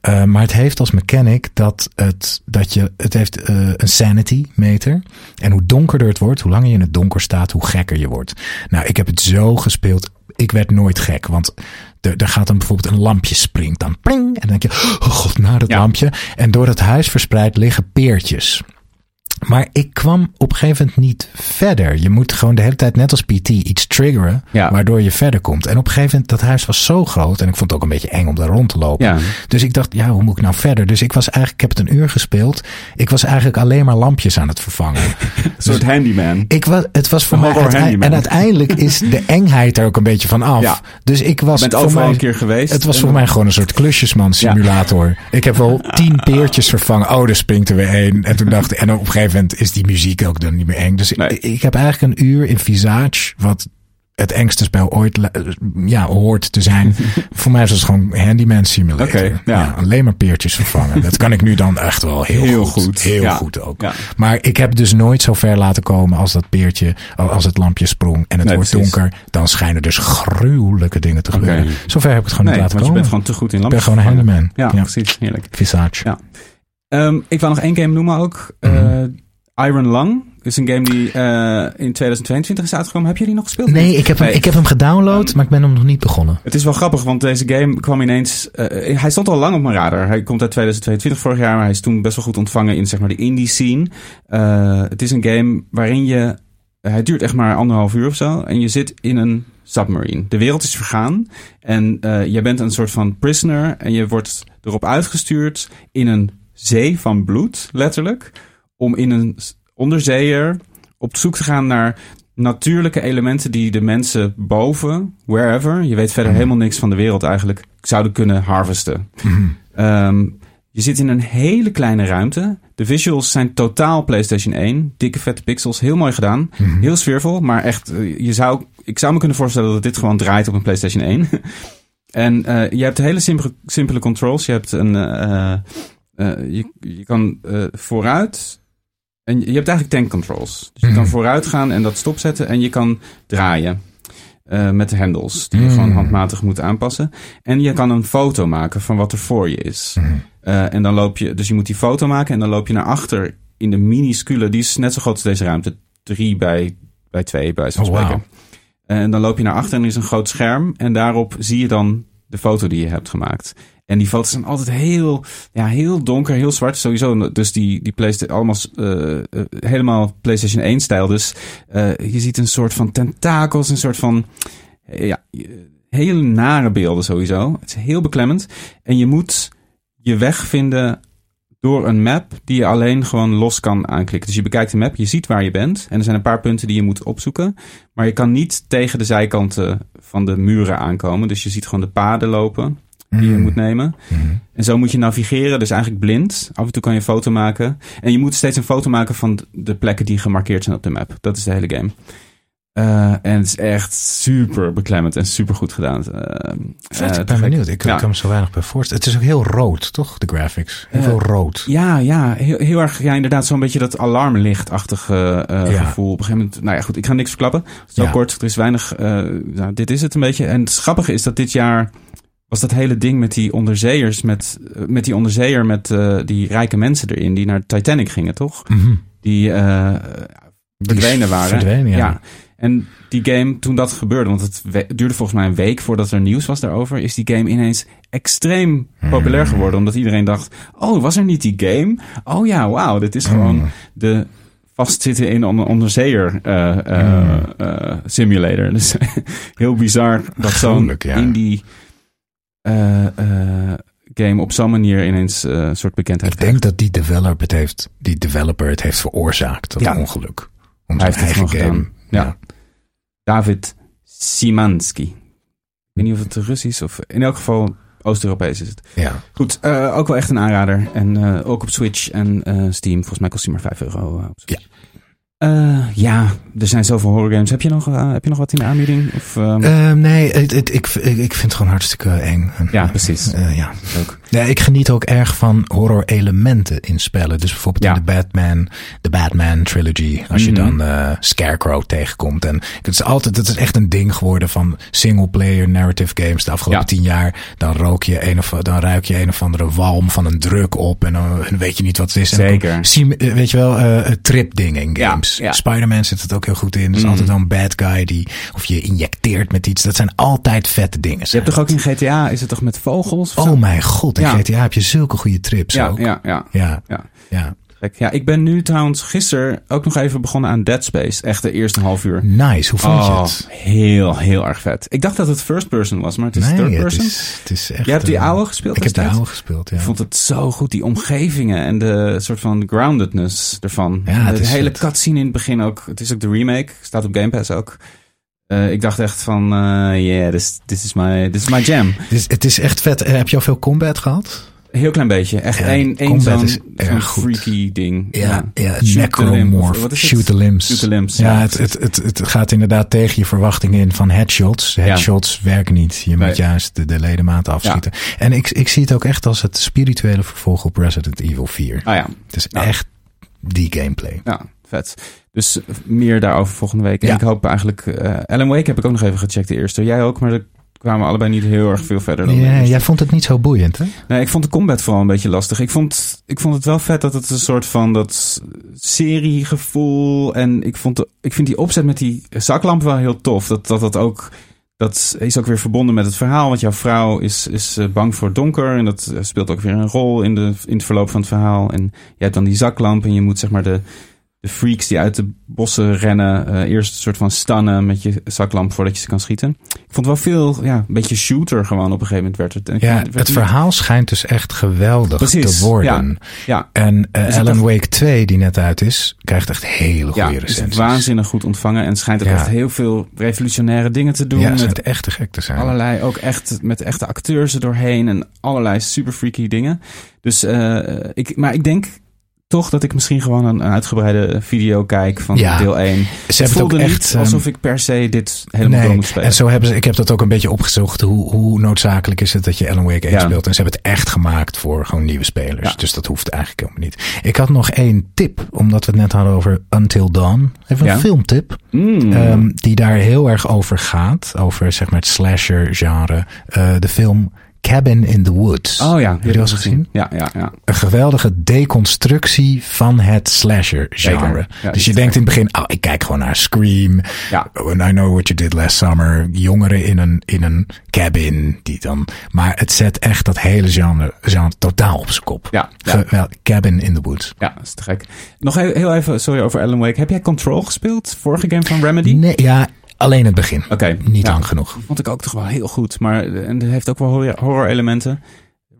Uh, maar het heeft als mechanic dat het, dat je, het heeft uh, een sanity meter. En hoe donkerder het wordt, hoe langer je in het donker staat, hoe gekker je wordt. Nou, ik heb het zo gespeeld. Ik werd nooit gek, want er, er gaat dan bijvoorbeeld een lampje springt dan pling. En dan denk je, oh god, naar dat
Ja.
lampje. En door het huis verspreid liggen peertjes. Maar ik kwam op een gegeven moment niet verder. Je moet gewoon de hele tijd, net als PT, iets triggeren.
Ja.
Waardoor je verder komt. En op een gegeven moment, dat huis was zo groot. En ik vond het ook een beetje eng om daar rond te lopen.
Ja.
Dus ik dacht, ja, hoe moet ik nou verder? Dus ik was eigenlijk, ik heb het een uur gespeeld. Ik was eigenlijk alleen maar lampjes aan het vervangen.
Een soort handyman.
Ik was, het was voor
Een
mij, uiteindelijk- en uiteindelijk is de engheid er ook een beetje van af.
Ja.
Dus ik was
Je bent
voor mij,
een keer geweest.
het was voor mij gewoon een soort klusjesman simulator. Ik heb wel tien peertjes vervangen. Oh, er springt er weer één. En toen dacht ik, en op een gegeven is die muziek ook dan niet meer eng. Dus
Nee.
ik, ik heb eigenlijk een uur in Visage, wat het engste spel ooit ja, hoort te zijn. voor mij is het gewoon Handyman Simulator.
Oké, ja.
alleen maar peertjes vervangen. Dat kan ik nu dan echt wel heel,
Heel
goed.
goed,
Heel
ja.
goed ook.
Ja.
Maar ik heb dus nooit zo ver laten komen als dat peertje, als het lampje sprong en het
Nee,
wordt
precies.
donker. Dan schijnen dus gruwelijke dingen te gebeuren. Zover heb ik het gewoon
Nee,
niet laten
want je
komen.
bent gewoon te goed in
ik ben
lampjes.
gewoon een handyman.
Ja, precies. Heerlijk.
Visage.
Ja. Ehm, ik wil nog één game noemen ook.
Mhm.
Iron Lung. is een game die eh, in 2022 is uitgekomen. Heb je die nog gespeeld?
Nee, ik heb, hem,
Nee.
ik heb hem gedownload, maar ik ben hem nog niet begonnen.
Het is wel grappig, want deze game kwam ineens... eh, hij stond al lang op mijn radar. Hij komt uit 2022 vorig jaar, maar hij is toen best wel goed ontvangen in zeg maar, de indie scene. Het is een game waarin je hij duurt echt maar anderhalf uur of zo. En je zit in een submarine. De wereld is vergaan. En uh, jij bent een soort van prisoner. En je wordt erop uitgestuurd in een zee van bloed, letterlijk. Om in een onderzeeër op zoek te gaan naar natuurlijke elementen die de mensen boven, wherever, je weet verder helemaal niks van de wereld eigenlijk, zouden kunnen harvesten. Um, je zit in een hele kleine ruimte. De visuals zijn totaal PlayStation 1. Dikke vette pixels, heel mooi gedaan. Heel sfeervol, maar echt, je zou, ik zou me kunnen voorstellen dat dit gewoon draait op een PlayStation 1. en uh, je hebt hele simpele, simpele controls. Je hebt een, uh, uh, je, je kan vooruit en je hebt eigenlijk tank controls. Dus je kan vooruit gaan en dat stopzetten en je kan draaien. Uh, met de hendels, die je gewoon handmatig moet aanpassen. En je kan een foto maken van wat er voor je is. Uh, en dan loop je, dus je moet die foto maken en dan loop je naar achter in de minuscule, die is net zo groot als deze ruimte, drie bij, bij twee bij zo'n oh. Wow. En dan loop je naar achter en er is een groot scherm en daarop zie je dan de foto die je hebt gemaakt. En die foto's zijn altijd heel, ja, heel donker, heel zwart. Sowieso, dus die, die PlayStation, allemaal uh, helemaal PlayStation 1 stijl. Dus uh, je ziet een soort van tentakels, een soort van, ja, hele nare beelden sowieso. Het is heel beklemmend. En je moet je weg vinden door een map die je alleen gewoon los kan aanklikken. Dus je bekijkt de map, je ziet waar je bent. En er zijn een paar punten die je moet opzoeken. Maar je kan niet tegen de zijkanten van de muren aankomen. Dus je ziet gewoon de paden lopen die je
Mm.
moet nemen.
Mhm.
En zo moet je navigeren, dus eigenlijk blind. Af en toe kan je een foto maken. En je moet steeds een foto maken van de plekken die gemarkeerd zijn op de map. Dat is de hele game. Uh, en het is echt super beklemmend en super goed gedaan. Uh,
Vet, uh, ik ben benieuwd. Ik ja. kan me zo weinig bij voorstellen. Het is ook heel rood, toch? De graphics. Heel veel rood.
Ja, ja. Heel, heel erg, ja, inderdaad zo'n beetje dat alarmlichtachtige ja. gevoel. Op een gegeven moment, nou ja, goed. Ik ga niks verklappen. Zo ja. kort, er is weinig, nou, dit is het een beetje. En het grappige is dat dit jaar was dat hele ding met die onderzeeërs, met, met die onderzeeër met uh, die rijke mensen erin, die naar Titanic gingen, toch?
Mm -hmm.
Die uh, verdwenen waren.
Verdwenen, ja.
ja. En die game, toen dat gebeurde, want het duurde volgens mij een week voordat er nieuws was daarover, is die game ineens extreem populair geworden. Omdat iedereen dacht, oh, was er niet die game? Oh ja, wauw, dit is gewoon mm. de vastzitten in een onderzeeër uh, uh, uh, simulator. Dus heel bizar dat zo'n
ja.
indie game op zo'n manier ineens uh, een soort bekendheid
Ik denk dat die developer het heeft, die developer het heeft veroorzaakt, dat
ja.
ongeluk. Om
Hij heeft het
eigen game.
gedaan. Ja. David Simanski. Ik weet niet of het Russisch of in elk geval Oost-Europees is het.
Ja.
Goed, uh, ook wel echt een aanrader. En uh, ook op Switch en uh, Steam. Volgens mij kost hij maar 5 euro.
Ja.
Uh, ja, er zijn zoveel horror games. Heb je nog, uh, heb je nog wat in de aanbieding? Of, um...
uh, nee, ik, ik, ik vind het gewoon hartstikke eng.
Ja, precies.
ja.
Ook.
Ja, ik geniet ook erg van horror elementen in spellen. Dus bijvoorbeeld
Ja.
in de Batman, de Batman trilogy. Als je
Mhm.
dan eh, Scarecrow tegenkomt. En het is altijd, het is echt een ding geworden van single player narrative games de afgelopen
Ja.
tien jaar. Dan rook je een of, dan ruik je een of andere walm van een druk op. En dan weet je niet wat het is. En dan
Zeker.
eh, weet je wel, eh trip dingen in
Ja,
games.
ja.
Spider-Man zit het ook heel goed in. Dus
Mhm.
altijd wel een bad guy die, of je injecteert met iets. Dat zijn altijd vette dingen.
Je hebt toch ook in GTA, is het toch met vogels? of zo?
Oh mijn god, in
Ja.
GTA heb je zulke goede trips
ja,
ook.
ja, ja,
Ja,
ja.
Ja.
Ik ben nu trouwens gisteren ook nog even begonnen aan Dead Space. Echt de eerste half uur.
Nice, hoe vond je
Oh,
het?
heel, heel erg vet. Ik dacht dat het first person was, maar het is third
het
person.
is, het is echt...
Jij hebt die
eh,
oude gespeeld
Ik heb de oude gespeeld, ja.
Ik vond het zo goed, die omgevingen en de soort van groundedness ervan.
Ja, het
de
is
hele cutscene in het begin ook. Het is ook de remake, staat op Game Pass ook. Eh, ik dacht echt van, eh yeah, this, this, is my, this is my jam.
Het is, het is echt vet. Heb je al veel combat gehad?
Heel klein beetje. Echt één, één zo'n freaky ding.
Ja, ja, necromorph,
wat is het?
shoot the limbs.
Shoot the limbs,
Ja,
ja,
het, het, het, het gaat inderdaad tegen je verwachtingen in van headshots. Headshots werken niet. Je
Nee.
moet juist de, de ledematen afschieten. En ik, ik zie het ook echt als het spirituele vervolg op Resident Evil 4.
Ah ja,
Het is
Ja.
echt die gameplay.
ja, vet. Dus meer daarover volgende week. En
Ja.
ik hoop eigenlijk... eh Alan Wake heb ik ook nog even gecheckt, de eerste. Jij ook, maar kwamen allebei niet heel erg veel verder dan
Ja, jij vond het niet zo boeiend, hè?
Nee, ik vond de combat vooral een beetje lastig. Ik vond, ik vond het wel vet dat het een soort van dat seriegevoel. En ik, vond de, ik vind die opzet met die zaklamp wel heel tof. Dat dat, dat ook. Dat is ook weer verbonden met het verhaal. Want jouw vrouw is, is eh, bang voor donker. En dat eh, speelt ook weer een rol in, de, in het verloop van het verhaal. En je hebt dan die zaklamp. En je moet zeg maar de, de freaks die uit de bossen rennen. eh, eerst een soort van stannen met je zaklamp voordat je ze kan schieten. Ik vond wel veel, ja, een beetje shooter gewoon op een gegeven moment werd het. En
Ja,
werd
het
niet-
verhaal schijnt dus echt geweldig
Precies,
te worden.
Ja,
En
Dus ik
Alan Wake 2, die net uit is, krijgt echt hele
ja,
goede
is
recensies.
waanzinnig goed ontvangen. En schijnt ook
Ja.
echt heel veel revolutionaire dingen te doen.
Ja, het
met
schijnt echt te gek te zijn.
Allerlei, ook echt met echte acteurs er doorheen en allerlei super freaky dingen. Dus, eh, ik, maar ik denk toch dat ik misschien gewoon een, een uitgebreide video kijk van
Ja.
deel 1.
Ze
Het
hebben het ook echt...
niet
ehm,
alsof ik per se dit helemaal
Nee,
moet spelen.
en zo hebben ze, ik heb dat ook een beetje opgezocht. Hoe, hoe noodzakelijk is het dat je Alan Wake 1
Ja.
speelt? En ze hebben het echt gemaakt voor gewoon nieuwe spelers.
Ja.
Dus dat hoeft eigenlijk helemaal niet. Ik had nog één tip, omdat we het net hadden over Until Dawn. Even een filmtip.
Mm.
ehm, die daar heel erg over gaat. Over zeg maar het slasher genre. Eh, de film Cabin in the Woods.
oh ja,
Heb je eens gezien?
Ja, ja, ja.
Een geweldige deconstructie van het slasher genre.
Zeker. Ja,
dus je denkt in het begin, oh, ik kijk gewoon naar Scream.
Ja.
And I know what you did last summer. Jongeren in een, in een cabin. Die dan, maar het zet echt dat hele genre, genre totaal op zijn kop.
Ja, ja.
Cabin in the Woods.
Ja, dat is te gek. Nog heel, heel even, sorry over Alan Wake. Heb jij Control gespeeld? Vorige game van Remedy?
Nee, ja, alleen het begin.
Oké.
Niet
ja.
lang genoeg.
Vond ik ook toch wel heel goed. Maar eh, en het heeft ook wel horror- horror-elementen.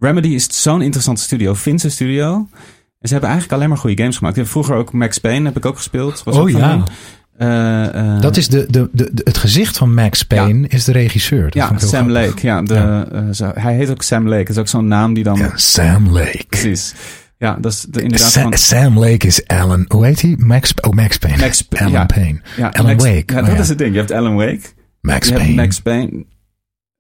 Remedy is zo'n interessante studio. Finse studio. En ze hebben eigenlijk alleen maar goede games gemaakt. Vroeger ook Max Payne heb ik ook gespeeld. Was
Oh
ook
ja.
Eh, eh,
Dat is de, de, de, het gezicht van Max Payne is de regisseur. Dat
ja, Sam. Lake. Ja, de,
Ja.
zo- hij heet ook Sam Lake. Dat is ook zo'n naam die dan...
Ja, Sam Lake.
Precies. Ja, dat is de, inderdaad
Sa-. Sam Lake is Alan. Hoe heet hij? Max, oh, Max Payne.
Max
Alan
ja.
Payne.
Ja,
Alan
Max-
Wake.
Ja,
Oh,
dat is het ding. Je hebt Alan Wake.
Max Payne.
Max Payne.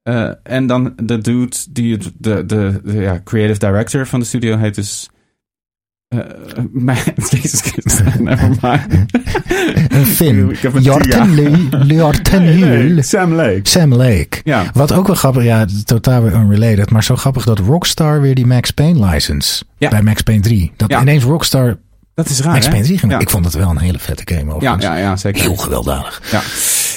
Eh, en dan de dude die het, de, de, de ja, creative director van de studio heet dus. Eh mijn, Jezus Christus, never mind.
Een Finn.
Ik heb een
Jorten Jorten
Nee. Sam Lake.
Sam Lake.
Ja,
Wat ook wel grappig, ja, totaal weer unrelated, maar zo grappig dat Rockstar weer die Max Payne license
Ja.
bij Max Payne 3. Dat
Ja.
ineens Rockstar
dat is raar.
Max? Payne 3 ging.
Ja.
Ik vond het wel een hele vette game
Ja,
overigens.
ja, ja, zeker.
Heel gewelddadig.
Ja.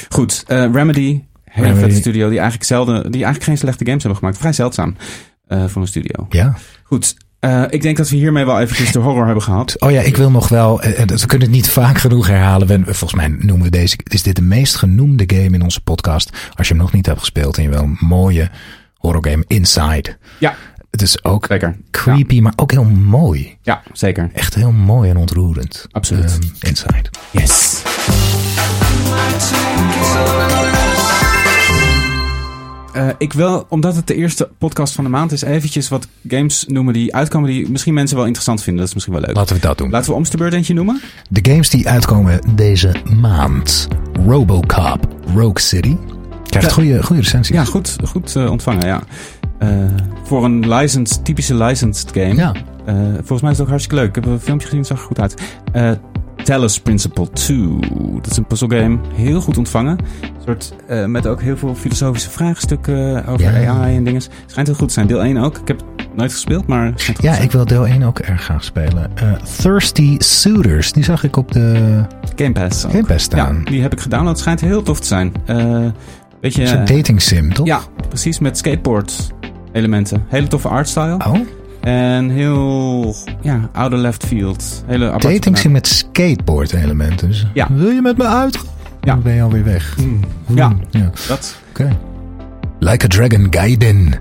Goed, eh, Remedy. Hele
Remedy.
vette studio die eigenlijk zelden, die eigenlijk geen slechte games hebben gemaakt. Vrij zeldzaam eh, voor een studio.
Ja.
Goed, eh, ik denk dat we hiermee wel eventjes de horror hebben gehad.
Oh ja, ik wil nog wel, eh, eh, we kunnen het niet vaak genoeg herhalen. We- Volgens mij noemen we deze, is dit de meest genoemde game in onze podcast. Als je hem nog niet hebt gespeeld en je wil een mooie horror game Inside.
Ja,
Het is ook
zeker.
creepy, maar ook heel mooi.
Ja, zeker.
Echt heel mooi en ontroerend.
Absoluut.
Ehm, Inside.
Yes. Eh, ik wil, omdat het de eerste podcast van de maand is, eventjes wat games noemen die uitkomen die misschien mensen wel interessant vinden. Dat is misschien wel leuk.
Laten we dat doen.
Laten we omste beurt eentje noemen.
De games die uitkomen deze maand. Robocop Rogue City. Krijgt
Ja.
goede, goede recensies.
Ja, goed, goed eh, ontvangen, ja. Eh, voor een licensed, typische licensed game.
Ja.
Eh, volgens mij is het ook hartstikke leuk. Ik heb een filmpje gezien, het zag er goed uit. Eh Talos Principle 2. Dat is een puzzelgame. Heel goed ontvangen. Soort, eh, met ook heel veel filosofische vraagstukken over
Ja.
AI en dingen. Schijnt heel goed te zijn. Deel 1 ook. Ik heb het nooit gespeeld, maar
Ja, ik wil deel 1 ook erg graag spelen. Eh, Thirsty Suitors, die zag ik op de.
Game Pass ook.
Game Pass staan.
Ja, die heb ik gedownload. Het schijnt heel tof te zijn. Eh weet je...
Het is een dating sim, toch?
ja, precies. Met skateboard elementen. Hele toffe artstyle.
Oh,
En heel, ja, oude left field. Hele
dating sim met skateboard elementen. Dus
Ja.
Wil je met me uit?
Ja.
Dan ben je alweer weg.
Mm, Ja,
ja.
dat.
Oké. Like a Dragon Gaiden.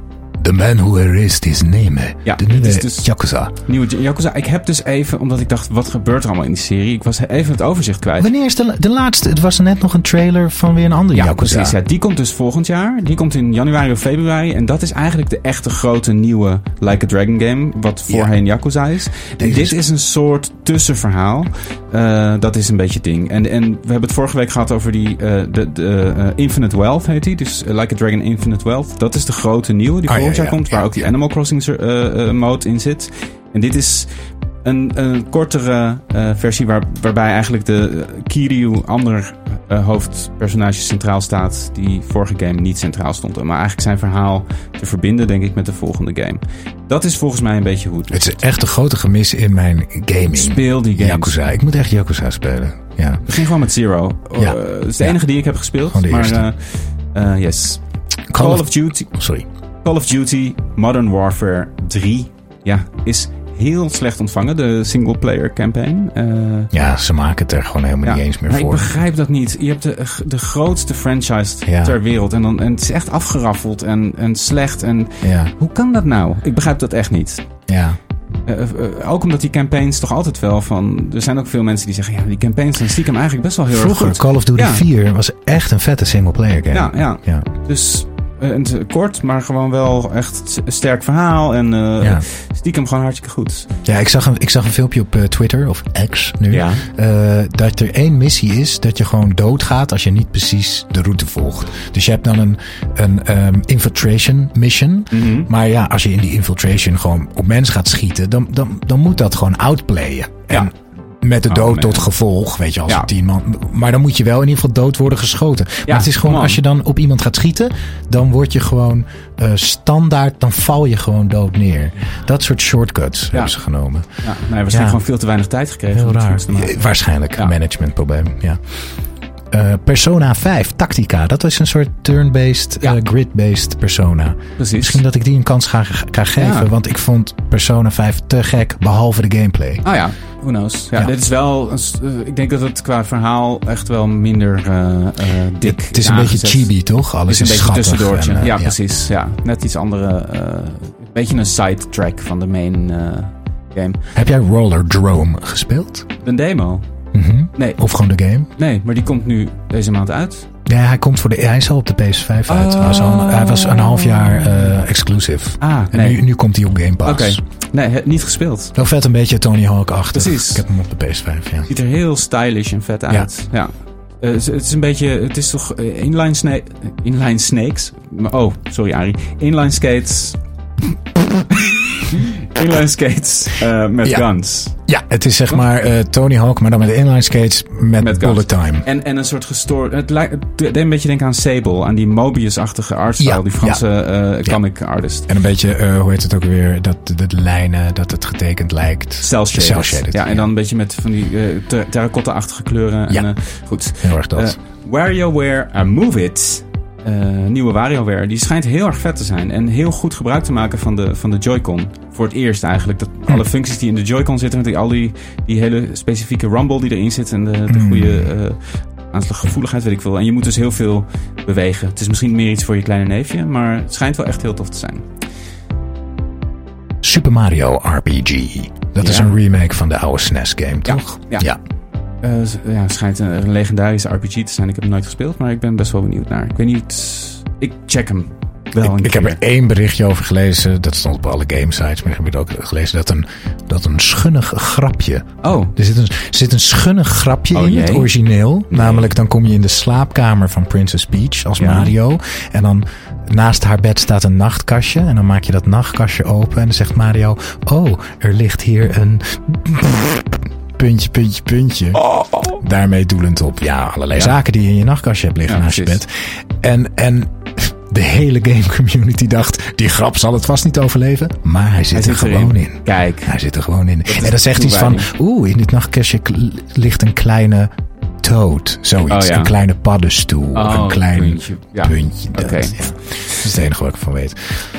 The man who erased his name.
Ja,
de nieuwe
is dus-
Yakuza.
Nieuwe Yakuza. Ik heb dus even, omdat ik dacht, wat gebeurt er allemaal in die serie? Ik was even het overzicht kwijt.
Wanneer is de, de laatste? Het was net nog een trailer van weer een andere
Ja,
Yakuza.
precies. Ja, die komt dus volgend jaar. Die komt in januari of februari. En dat is eigenlijk de echte grote nieuwe Like a Dragon game. Wat voorheen Yakuza is. En
Deze
dit
is-
is een soort tussenverhaal. Eh, dat is een beetje het ding. En, en we hebben het vorige week gehad over die eh, de, de, eh, Infinite Wealth heet die. Dus Like a Dragon Infinite Wealth. Dat is de grote nieuwe die
Ah, ja, ja,
komt. Waar
ja,
ook die
ja.
Animal Crossing eh, eh, mode in zit. En dit is een, een kortere eh, versie waar, waarbij eigenlijk de Kiryu, ander hoofdpersonage, centraal staat. Die vorige game niet centraal stond. Maar eigenlijk zijn verhaal te verbinden, denk ik, met de volgende game. Dat is volgens mij een beetje hoe het
Het is echt een grote gemis in mijn gaming.
Speel die games.
Yakuza. Ik moet echt Yakuza spelen. Ja.
Begin gewoon met Zero.
Ja.
Eh, het is de
Ja.
enige die ik heb gespeeld. Maar yes.
Call,
Call
of...
of Duty.
oh, sorry.
Call of Duty Modern Warfare 3 ja, is heel slecht ontvangen, de single-player campaign. Uh,
ja, ze maken het er gewoon helemaal
ja,
niet eens meer voor.
ik begrijp dat niet. Je hebt de, de grootste franchise
Ja.
ter wereld en, dan, en het is echt afgeraffeld en, en slecht. En
Ja,
hoe kan dat nou? Ik begrijp dat echt niet.
ja.
Eh, eh, ook omdat die campaigns toch altijd wel van... Er zijn ook veel mensen die zeggen... Ja, die campaigns zijn stiekem eigenlijk best wel heel
Vroeger,
erg goed.
Call of Duty
Ja.
4 was echt een vette single-player game.
Ja, ja.
ja.
Dus eh, het is kort, maar gewoon wel echt een sterk verhaal. En eh,
Ja.
stiekem gewoon hartstikke goed.
Ja, ik zag een, ik zag een filmpje op eh, Twitter, of X nu.
Ja.
eh, dat er één missie is dat je gewoon doodgaat als je niet precies de route volgt. Dus je hebt dan een, een ehm, infiltration mission.
Mhm.
Maar ja, als je in die infiltration gewoon op mensen gaat schieten, dan, dan, dan moet dat gewoon outplayen.
Ja.
Met de
Oh,
dood tot gevolg, weet je, als
Ja.
er tien man. Maar dan moet je wel in ieder geval dood worden geschoten. maar het is gewoon, als je dan op iemand gaat schieten, dan word je gewoon eh, standaard, dan val je gewoon dood neer. Dat soort shortcuts hebben ze genomen.
Ja, nee, waarschijnlijk gewoon veel te weinig tijd gekregen.
Heel raar. Waarschijnlijk een managementprobleem, ja. Eh, Persona 5, Tactica. Dat is een soort turn-based,
Ja.
eh, grid-based Persona.
Precies.
Misschien dat ik die een kans ga, ga geven.
Ja.
Want ik vond Persona 5 te gek, behalve de gameplay.
Ah ja, who knows. Ja,
Ja.
Dit is wel... eh, ik denk dat het qua verhaal echt wel minder dik
Het is een beetje chibi, toch?
Het
Alles
is een
is,
beetje tussendoortje.
en,
ja, precies. Ja. Net iets andere... een beetje een sidetrack van de main game.
Heb jij Roller Drome gespeeld?
Een demo?
Mhm.
Nee.
Of gewoon de game?
Nee, maar die komt nu deze maand uit.
Ja, hij komt voor de. Hij is al op de PS5 uit. Hij, was al, hij was een half jaar eh, exclusive.
Ah,
En
nee.
nu, nu komt hij op Game Pass.
Oké. Nee, niet gespeeld.
Wel vet een beetje Tony Hawk achter.
Precies.
Ik heb hem op de PS5, ja.
Ziet er heel stylish en vet uit. Ja. Eh, het is- het is een beetje... Het is toch eh, inline, sna inline snakes? Oh, sorry Arie. Inline skates... inline skates eh, met
Ja.
guns.
Ja, het is zeg maar eh, Tony Hawk, maar dan met inline skates met,
Met
bullet time.
En, en een soort gestoord... Het lijkt het deed een beetje denken aan Sable. Aan die Mobius-achtige artstyle.
Ja,
die Franse eh, comic artist.
En een beetje, hoe heet het ook weer, dat de, lijnen, dat het getekend lijkt.
Cel-shaded. Ja, en
ja.
dan een beetje met van die ter- terracotta-achtige kleuren.
Ja.
En, goed.
Heel erg dat.
Eh, WarioWare uh, Move It. Eh, nieuwe WarioWare. Die schijnt heel erg vet te zijn. En heel goed gebruik te maken van de, van de Joy-Con. Voor het eerst eigenlijk. Dat
Hm.
alle functies die in de Joy-Con zitten. Met al die, die hele specifieke rumble die erin zit. En de, de
Mm.
goede uh, aanslaggevoeligheid weet ik veel. En je moet dus heel veel bewegen. Het is misschien meer iets voor je kleine neefje. Maar het schijnt wel echt heel tof te zijn.
Super Mario RPG. Dat is een remake van de oude SNES game, toch?
ja.
ja.
Z- ja, het schijnt een, legendarische RPG te zijn. Ik heb hem nooit gespeeld. Maar ik ben best wel benieuwd naar. Ik weet niet... Ik check hem wel een
Ik, ik heb er één berichtje over gelezen. Dat stond op alle gamesites. Maar ik heb er ook gelezen dat een, dat een schunnig grapje.
Oh,
Er zit een, er zit een schunnig grapje
Oh,
in het origineel. Namelijk dan kom je in de slaapkamer van Princess Peach als
Ja.
Mario. En dan naast haar bed staat een nachtkastje. En dan maak je dat nachtkastje open. En dan zegt Mario... Oh, er ligt hier een... Puntje, puntje, puntje. Daarmee doelend op ja, allerlei
Oh. Ja.
zaken die je in je nachtkastje hebt liggen
Ja,
naast je bed. En, en de hele game community dacht... Die grap zal het vast niet overleven. Maar hij zit
hij
er
zit
gewoon in.
Kijk.
Hij zit er gewoon in. en dat zegt iets van, oeh, in dit nachtkastje ligt een kleine toad. Zoiets.
Oh, ja.
Een kleine paddenstoel. of
Oh,
een klein
puntje.
puntje.
Ja.
dat, ja. Dat is het enige wat ik ervan weet.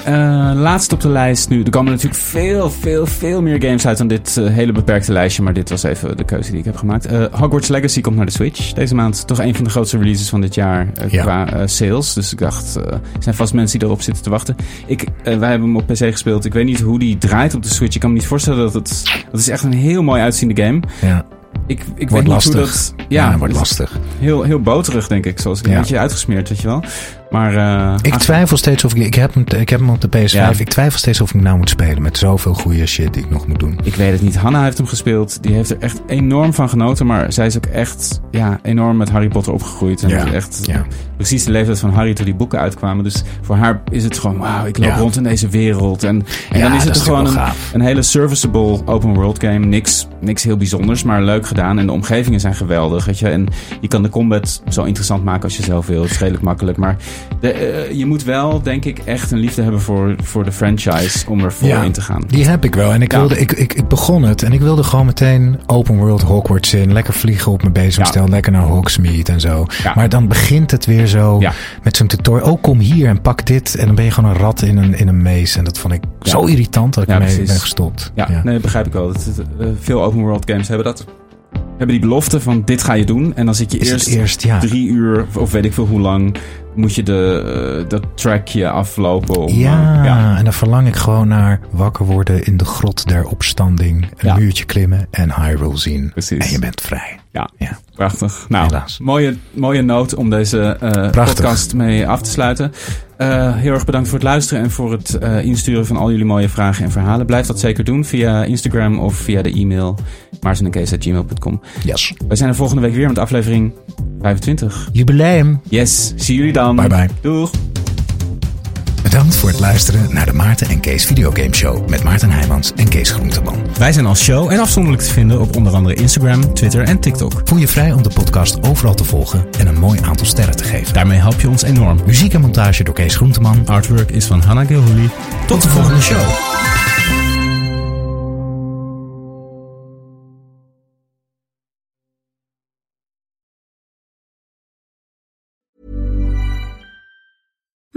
Eh, laatst op de lijst nu. Er komen natuurlijk veel, veel, veel meer games uit dan dit eh, hele beperkte lijstje. Maar dit was even de keuze die ik heb gemaakt. Eh, Hogwarts Legacy komt naar de Switch deze maand. Toch een van de grootste releases van dit jaar
Ja.
qua sales. Dus ik dacht, er zijn vast mensen die erop zitten te wachten. Ik, wij hebben hem op PC gespeeld. Ik weet niet hoe die draait op de Switch. Ik kan me niet voorstellen dat het... Dat is echt een heel mooi uitziende game.
Ja,
Ik, ik weet
wordt
niet
lastig.
hoe dat...
ja,
Ja,
wordt
is
lastig.
Heel, heel boterig, denk ik. Zoals ik een beetje uitgesmeerd, weet je wel. Maar... eh,
Ik twijfel steeds of ik... Ik heb, hem, ik heb hem op de PS5.
Ja.
Ik twijfel steeds of ik nou moet spelen. Met zoveel goede shit die ik nog moet doen.
Ik weet het niet. Hanna heeft hem gespeeld. Die heeft er echt enorm van genoten. Maar zij is ook echt ja, enorm met Harry Potter opgegroeid. En
Ja,
echt
ja.
precies de leeftijd van Harry toen die boeken uitkwamen. Dus voor haar is het gewoon, wauw, ik loop rond in deze wereld. En, en dan is het
is
gewoon een, een hele serviceable open world game. Niks, niks heel bijzonders, maar leuk gedaan. En de omgevingen zijn geweldig. Weet je. En je kan de combat zo interessant maken als je zelf wil. Het is redelijk makkelijk. Maar de, eh, je moet wel, denk ik, echt een liefde hebben voor, voor de franchise om er voor in te gaan.
Die heb ik wel. En ik,
Ja.
wilde, ik, ik, ik begon het en ik wilde gewoon meteen open world Hogwarts in. Lekker vliegen op mijn bezemstel.
Ja.
Lekker naar Hogsmeade en zo. Maar dan begint het weer zo met zo'n tutorial. Oh, kom hier en pak dit. En dan ben je gewoon een rat in een, in een maze. En dat vond ik zo irritant dat ik ermee ben gestopt.
Ja, nee, dat begrijp ik wel. Dat, eh, veel open world games hebben dat. Hebben die belofte van dit ga je doen. En dan zit je
Is
eerst,
eerst, ja.
drie uur of- weet ik veel hoe lang moet je de, eh, dat trackje aflopen. Om,
Ja,
eh, ja.
en dan verlang ik gewoon naar wakker worden in de grot der opstanding. Een
Ja.
muurtje klimmen en Hyrule zien.
Precies.
En je bent vrij.
Ja,
Ja.
prachtig. Nou,
Helaas.
mooie, mooie noot om deze eh, podcast mee af te sluiten. Eh, heel erg bedankt voor het luisteren en voor het insturen van al jullie mooie vragen en verhalen. Blijf dat zeker doen via Instagram of via de e-mail maartenenkees.gmail.com.
Yes.
Wij zijn er volgende week weer met aflevering 25.
Jubileum.
Yes, zie jullie dan.
Bye bye.
Doeg.
Bedankt voor het luisteren naar de Maarten en Kees Videogame Show met Maarten Heijmans en Kees Groenteman.
Wij zijn als show en afzonderlijk te vinden op onder andere Instagram, Twitter en TikTok.
Voel je vrij om de podcast overal te volgen en een mooi aantal sterren te geven.
Daarmee help je ons enorm.
Muziek en montage door Kees Groenteman.
Artwork is van Hannah Gilhooly.
Tot de volgende show.